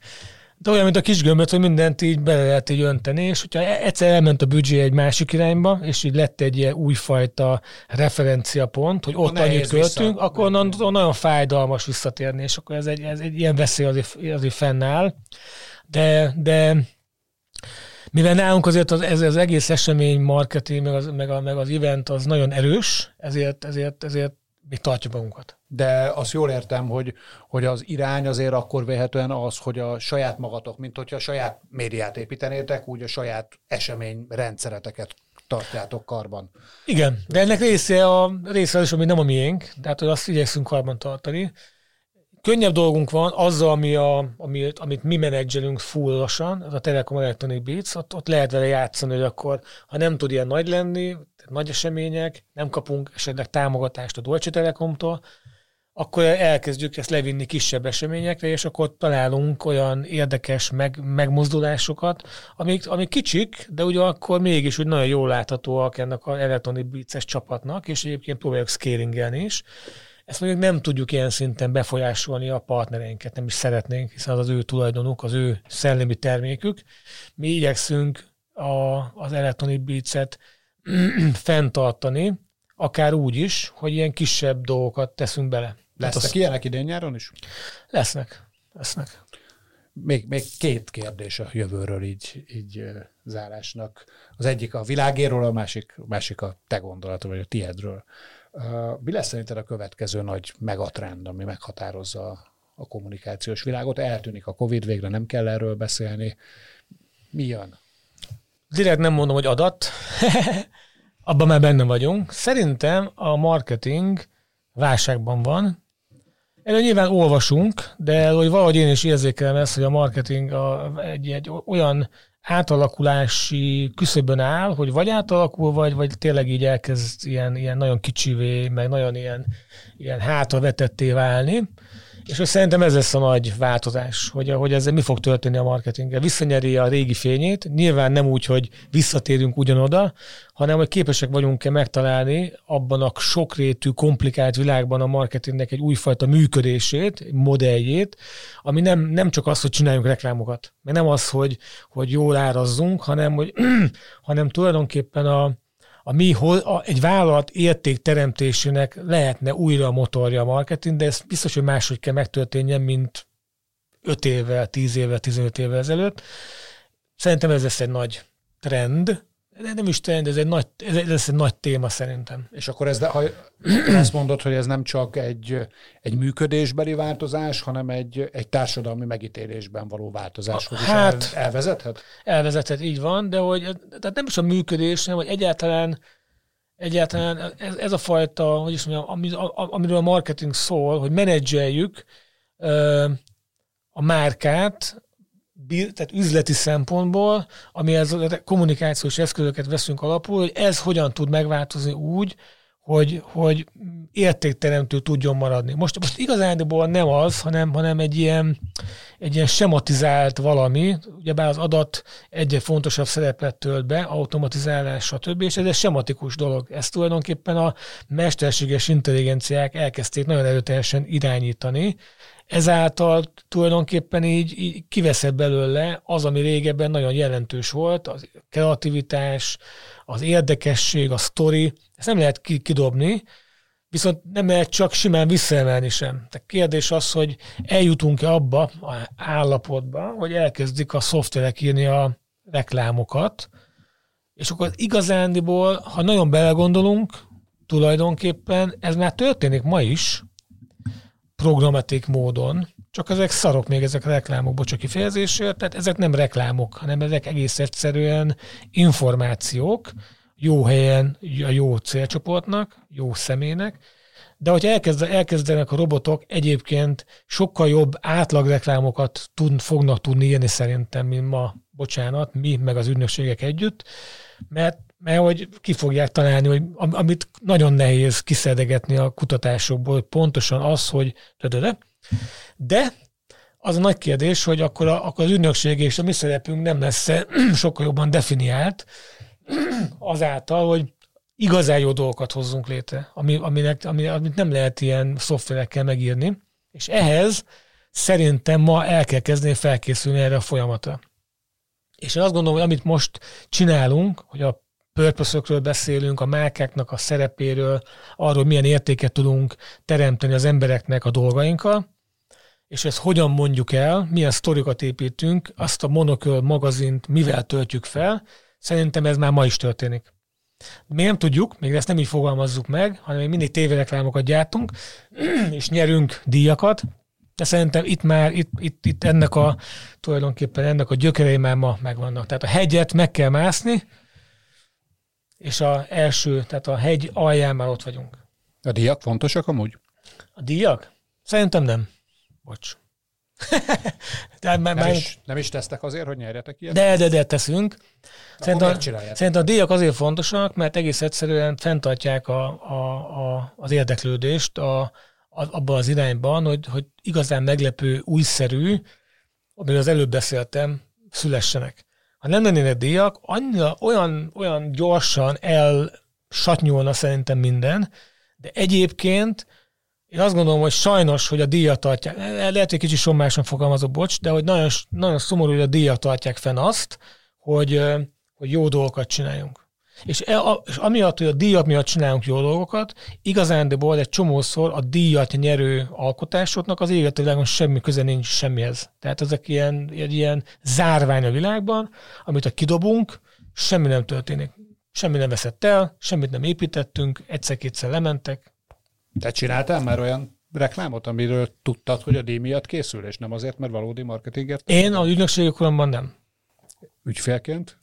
de olyan, mint a kis gömböt, hogy mindent így bele lehet így önteni, és hogyha e- egyszer elment a büdzsé egy másik irányba, és így lett egy ilyen újfajta referenciapont, hogy ott annyit költünk, akkor onnan, nagyon fájdalmas visszatérni, és akkor ez egy, ez egy ilyen veszély azért, azért fennáll. De, de mivel nálunk azért az, ez az egész esemény, marketing, meg az, meg, a, meg az event az nagyon erős, ezért, ezért, ezért még tartja magunkat. De azt jól értem, hogy, hogy az irány azért akkor véhetően az, hogy a saját magatok, mint hogyha a saját médiát építenétek, úgy a saját esemény rendszereteket tartjátok karban. Igen, de ennek része a része az is, ami nem a miénk, tehát hogy azt igyekszünk karban tartani. Könnyebb dolgunk van azzal, ami a, ami, amit mi menedzselünk fullosan, az a Telekom Electronic Beats, ott, ott lehet vele játszani, hogy akkor, ha nem tud ilyen nagy lenni, nagy események, nem kapunk esetleg támogatást a Deutsche Telekomtól, akkor elkezdjük ezt levinni kisebb eseményekre, és akkor találunk olyan érdekes meg, megmozdulásokat, amik, amik kicsik, de ugyanakkor mégis úgy nagyon jól láthatóak ennek a Electronic Beats csapatnak, és egyébként próbáljuk scalingelni is. Ezt mondjuk nem tudjuk ilyen szinten befolyásolni a partnereinket, nem is szeretnénk, hiszen az az ő tulajdonuk, az ő szellemi termékük. Mi igyekszünk a, az Electronic Beats-et [clears throat] fenntartani, akár úgy is, hogy ilyen kisebb dolgokat teszünk bele. Lesznek az... ilyenek idén nyáron is? Lesznek. Lesznek. Még, még két kérdés a jövőről így, így zárásnak. Az egyik a világéről, a másik, másik a te gondolata, vagy a tiedről. Mi lesz szerinted a következő nagy megatrend, ami meghatározza a kommunikációs világot? Eltűnik a Covid, végre nem kell erről beszélni. Mi jön? Direkt nem mondom, hogy adat. [laughs] Abban már benne vagyunk. Szerintem a marketing válságban van. Erről nyilván olvasunk, de hogy valahogy én is érzékelem ezt, hogy a marketing a, egy, egy olyan átalakulási küszöbön áll, hogy vagy átalakul, vagy, vagy tényleg így elkezd ilyen, ilyen nagyon kicsivé, meg nagyon ilyen, ilyen hátravetetté válni. És hogy szerintem ez lesz a nagy változás, hogy, hogy ezzel mi fog történni a marketinggel. Visszanyeri a régi fényét, nyilván nem úgy, hogy visszatérünk ugyanoda, hanem hogy képesek vagyunk-e megtalálni abban a sokrétű, komplikált világban a marketingnek egy újfajta működését, modelljét, ami nem, nem csak az, hogy csináljunk reklámokat, mert nem az, hogy, hogy jól árazzunk, hanem, hogy, [clears throat] hanem tulajdonképpen a, a mi, a, egy vállalat értékteremtésének lehetne újra a motorja a marketing, de ez biztos, hogy máshogy kell megtörténjen, mint 5 évvel, 10 évvel, 15 évvel ezelőtt. Szerintem ez lesz egy nagy trend, de nem is trend, ez egy nagy, ez lesz egy nagy téma szerintem. És akkor ez, de, ha [coughs] azt mondod, hogy ez nem csak egy, egy működésbeli változás, hanem egy, egy társadalmi megítélésben való változás, hogy hát, el, elvezethet? Elvezethet, így van, de hogy tehát nem is a működés, hanem hogy egyáltalán egyáltalán ez, ez a fajta, hogy is mondjam, ami, amiről a marketing szól, hogy menedzseljük a márkát, tehát üzleti szempontból, amihez kommunikációs eszközöket veszünk alapul, hogy ez hogyan tud megváltozni úgy, hogy, hogy értékteremtő tudjon maradni. Most, most igazándiból nem az, hanem, hanem egy ilyen, egy ilyen sematizált valami, ugyebár az adat egyre fontosabb szerepet tölt be, automatizálás, stb. És ez egy sematikus dolog. Ezt tulajdonképpen a mesterséges intelligenciák elkezdték nagyon erőteljesen irányítani, ezáltal tulajdonképpen így, így kiveszed belőle az, ami régebben nagyon jelentős volt, az kreativitás, az érdekesség, a sztori, ezt nem lehet kidobni, viszont nem lehet csak simán visszaemelni sem. Tehát kérdés az, hogy eljutunk-e abba a állapotba, hogy elkezdik a szoftverek írni a reklámokat, és akkor igazándiból, ha nagyon belegondolunk, tulajdonképpen ez már történik ma is, programatik módon, csak ezek szarok még ezek a reklámok, bocsánat kifejezésért, tehát ezek nem reklámok, hanem ezek egész egyszerűen információk, jó helyen, a jó célcsoportnak, jó személynek, de hogy elkezd, elkezdenek a robotok egyébként sokkal jobb átlagreklámokat tud, fognak tudni írni szerintem, mint ma, bocsánat, mi, meg az ügynökségek együtt, mert, mert hogy ki fogják találni, hogy amit nagyon nehéz kiszedegetni a kutatásokból, hogy pontosan az, hogy de, de, de, de az a nagy kérdés, hogy akkor, a, akkor az ügynökség és a mi szerepünk nem lesz [clears throat] sokkal jobban definiált, [clears throat] azáltal, hogy igazán jó dolgokat hozzunk létre, ami, aminek, ami, amit nem lehet ilyen szoftverekkel megírni, és ehhez szerintem ma el kell kezdeni felkészülni erre a folyamatra. És én azt gondolom, hogy amit most csinálunk, hogy a purpose beszélünk, a márkáknak a szerepéről, arról, milyen értéket tudunk teremteni az embereknek a dolgainkkal, és ezt hogyan mondjuk el, milyen sztorikat építünk, azt a monoköl magazint mivel töltjük fel, Szerintem ez már ma is történik. Mi nem tudjuk, még ezt nem így fogalmazzuk meg, hanem még mindig tévéreklámokat gyártunk, [clears throat] és nyerünk díjakat, de szerintem itt már, itt, itt, itt ennek a, tulajdonképpen ennek a gyökerei már ma megvannak. Tehát a hegyet meg kell mászni, és a első, tehát a hegy alján már ott vagyunk. A díjak fontosak amúgy? A díjak? Szerintem nem. Bocs. [laughs] Már, nem, is, nem is tesztek azért, hogy nyerjetek ilyet? De, de, de teszünk. Szerintem, szerintem a díjak azért fontosak, mert egész egyszerűen fenntartják a, a, a, az érdeklődést a, a, abban az irányban, hogy, hogy igazán meglepő, újszerű, amiről az előbb beszéltem, szülessenek. Ha nem lennének díjak, annyira, olyan, olyan gyorsan elsatnyolna szerintem minden, de egyébként én azt gondolom, hogy sajnos, hogy a díjat tartják, lehet, hogy kicsit sommásan fogalmazok, bocs, de hogy nagyon, nagyon szomorú, hogy a díjat tartják fenn azt, hogy, hogy jó dolgokat csináljunk. És, e, a, és amiatt, hogy a díjat miatt csinálunk jó dolgokat, igazándiból egy csomószor a díjat nyerő alkotásoknak az életvilágon semmi köze nincs semmihez. Tehát ezek ilyen, egy ilyen zárvány a világban, amit ha kidobunk, semmi nem történik. Semmi nem veszett el, semmit nem építettünk, egyszer-kétszer lementek, te csináltál már olyan reklámot, amiről tudtad, hogy a díj miatt készül, és nem azért, mert valódi marketingért? Én a ügynökségek nem. Ügyfélként?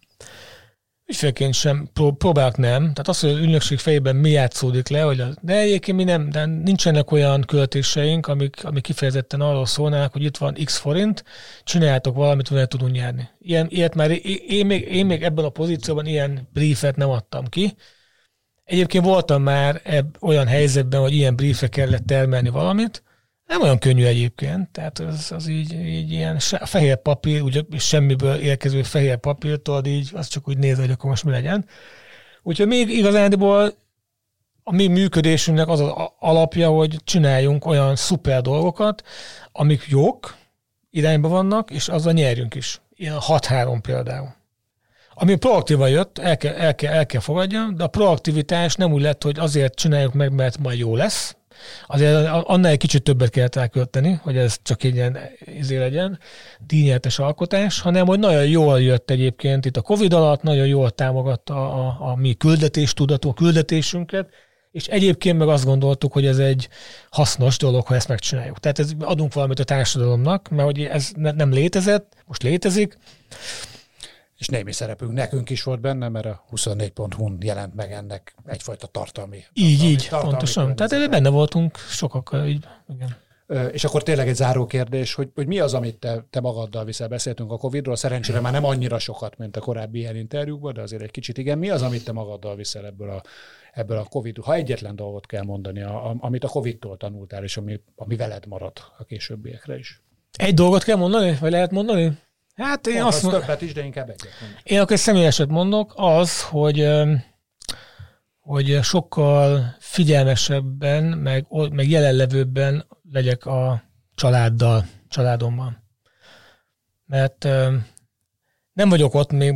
Ügyfélként sem, pró- próbálok nem. Tehát az, hogy az ügynökség fejében mi játszódik le, hogy de egyébként mi nem, de nincsenek olyan költéseink, amik, amik kifejezetten arról szólnának, hogy itt van x forint, csináljátok valamit, vele tudunk nyerni. Ilyen, ilyet már én, még, én még ebben a pozícióban ilyen briefet nem adtam ki, Egyébként voltam már ebb, olyan helyzetben, hogy ilyen briefre kellett termelni valamit, nem olyan könnyű egyébként, tehát az, az így, így ilyen fehér papír, ugye semmiből érkező fehér papírtól, így az csak úgy néz, hogy akkor most mi legyen. Úgyhogy még igazándiból a mi működésünknek az az alapja, hogy csináljunk olyan szuper dolgokat, amik jók, irányba vannak, és azzal nyerjünk is. Ilyen 6-3 például. Ami proaktívan jött, el kell, el, kell, el kell fogadjam, de a proaktivitás nem úgy lett, hogy azért csináljuk meg, mert majd jó lesz, azért annál egy kicsit többet kellett elkölteni, hogy ez csak egy ilyen izé legyen, díjnyertes alkotás, hanem hogy nagyon jól jött egyébként itt a Covid alatt, nagyon jól támogatta a, a, a mi küldetéstudató, küldetésünket, és egyébként meg azt gondoltuk, hogy ez egy hasznos dolog, ha ezt megcsináljuk. Tehát ez, adunk valamit a társadalomnak, mert hogy ez ne, nem létezett, most létezik. És némi szerepünk nekünk is volt benne, mert a 24.hu jelent meg ennek egyfajta tartalmi. Így, tartalmi, így, tartalmi pontosan. Tehát benne voltunk sokakkal, így, igen. És akkor tényleg egy záró kérdés, hogy, hogy mi az, amit te, te magaddal viszel? Beszéltünk a Covid-ról, szerencsére már nem annyira sokat, mint a korábbi ilyen interjúkban, de azért egy kicsit igen. Mi az, amit te magaddal viszel ebből a, ebből a Covid, ha egyetlen dolgot kell mondani, a, a, amit a Covid-tól tanultál, és ami, ami veled marad a későbbiekre is? Egy dolgot kell mondani, vagy lehet mondani? Hát én Mondasz azt mondom, többet is, de inkább egyet. Én akkor személyeset mondok, az, hogy hogy sokkal figyelmesebben, meg, meg jelenlevőbben legyek a családdal, családommal. Mert nem vagyok ott még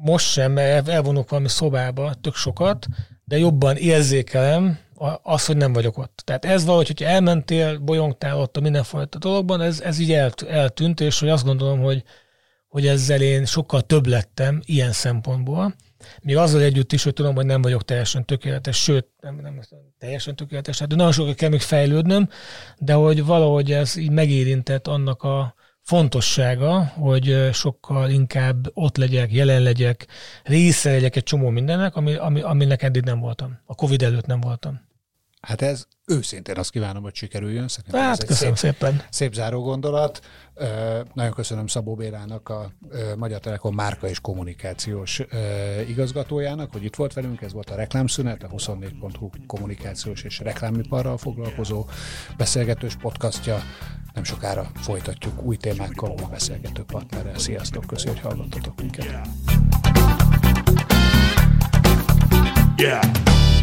most sem, mert elvonok valami szobába tök sokat, de jobban érzékelem az, hogy nem vagyok ott. Tehát ez valahogy, hogyha elmentél, bolyongtál ott a mindenfajta dologban, ez, ez így eltűnt, és hogy azt gondolom, hogy, hogy ezzel én sokkal több lettem ilyen szempontból. Még azzal együtt is, hogy tudom, hogy nem vagyok teljesen tökéletes, sőt, nem, nem teljesen tökéletes, hát nagyon sokat kell még fejlődnöm, de hogy valahogy ez így megérintett annak a fontossága, hogy sokkal inkább ott legyek, jelen legyek, része legyek egy csomó mindennek, ami, ami, aminek eddig nem voltam. A Covid előtt nem voltam. Hát ez őszintén azt kívánom, hogy sikerüljön. Szerintem hát, ez köszönöm szép, szépen. Szép záró gondolat. Nagyon köszönöm Szabó Bélának, a Magyar Telekom márka és kommunikációs igazgatójának, hogy itt volt velünk. Ez volt a reklámszünet, a 24.hu kommunikációs és reklámiparral foglalkozó beszélgetős podcastja. Nem sokára folytatjuk új témákkal, új beszélgető partnerrel. Sziasztok, köszönjük, hogy hallgattatok minket. Yeah.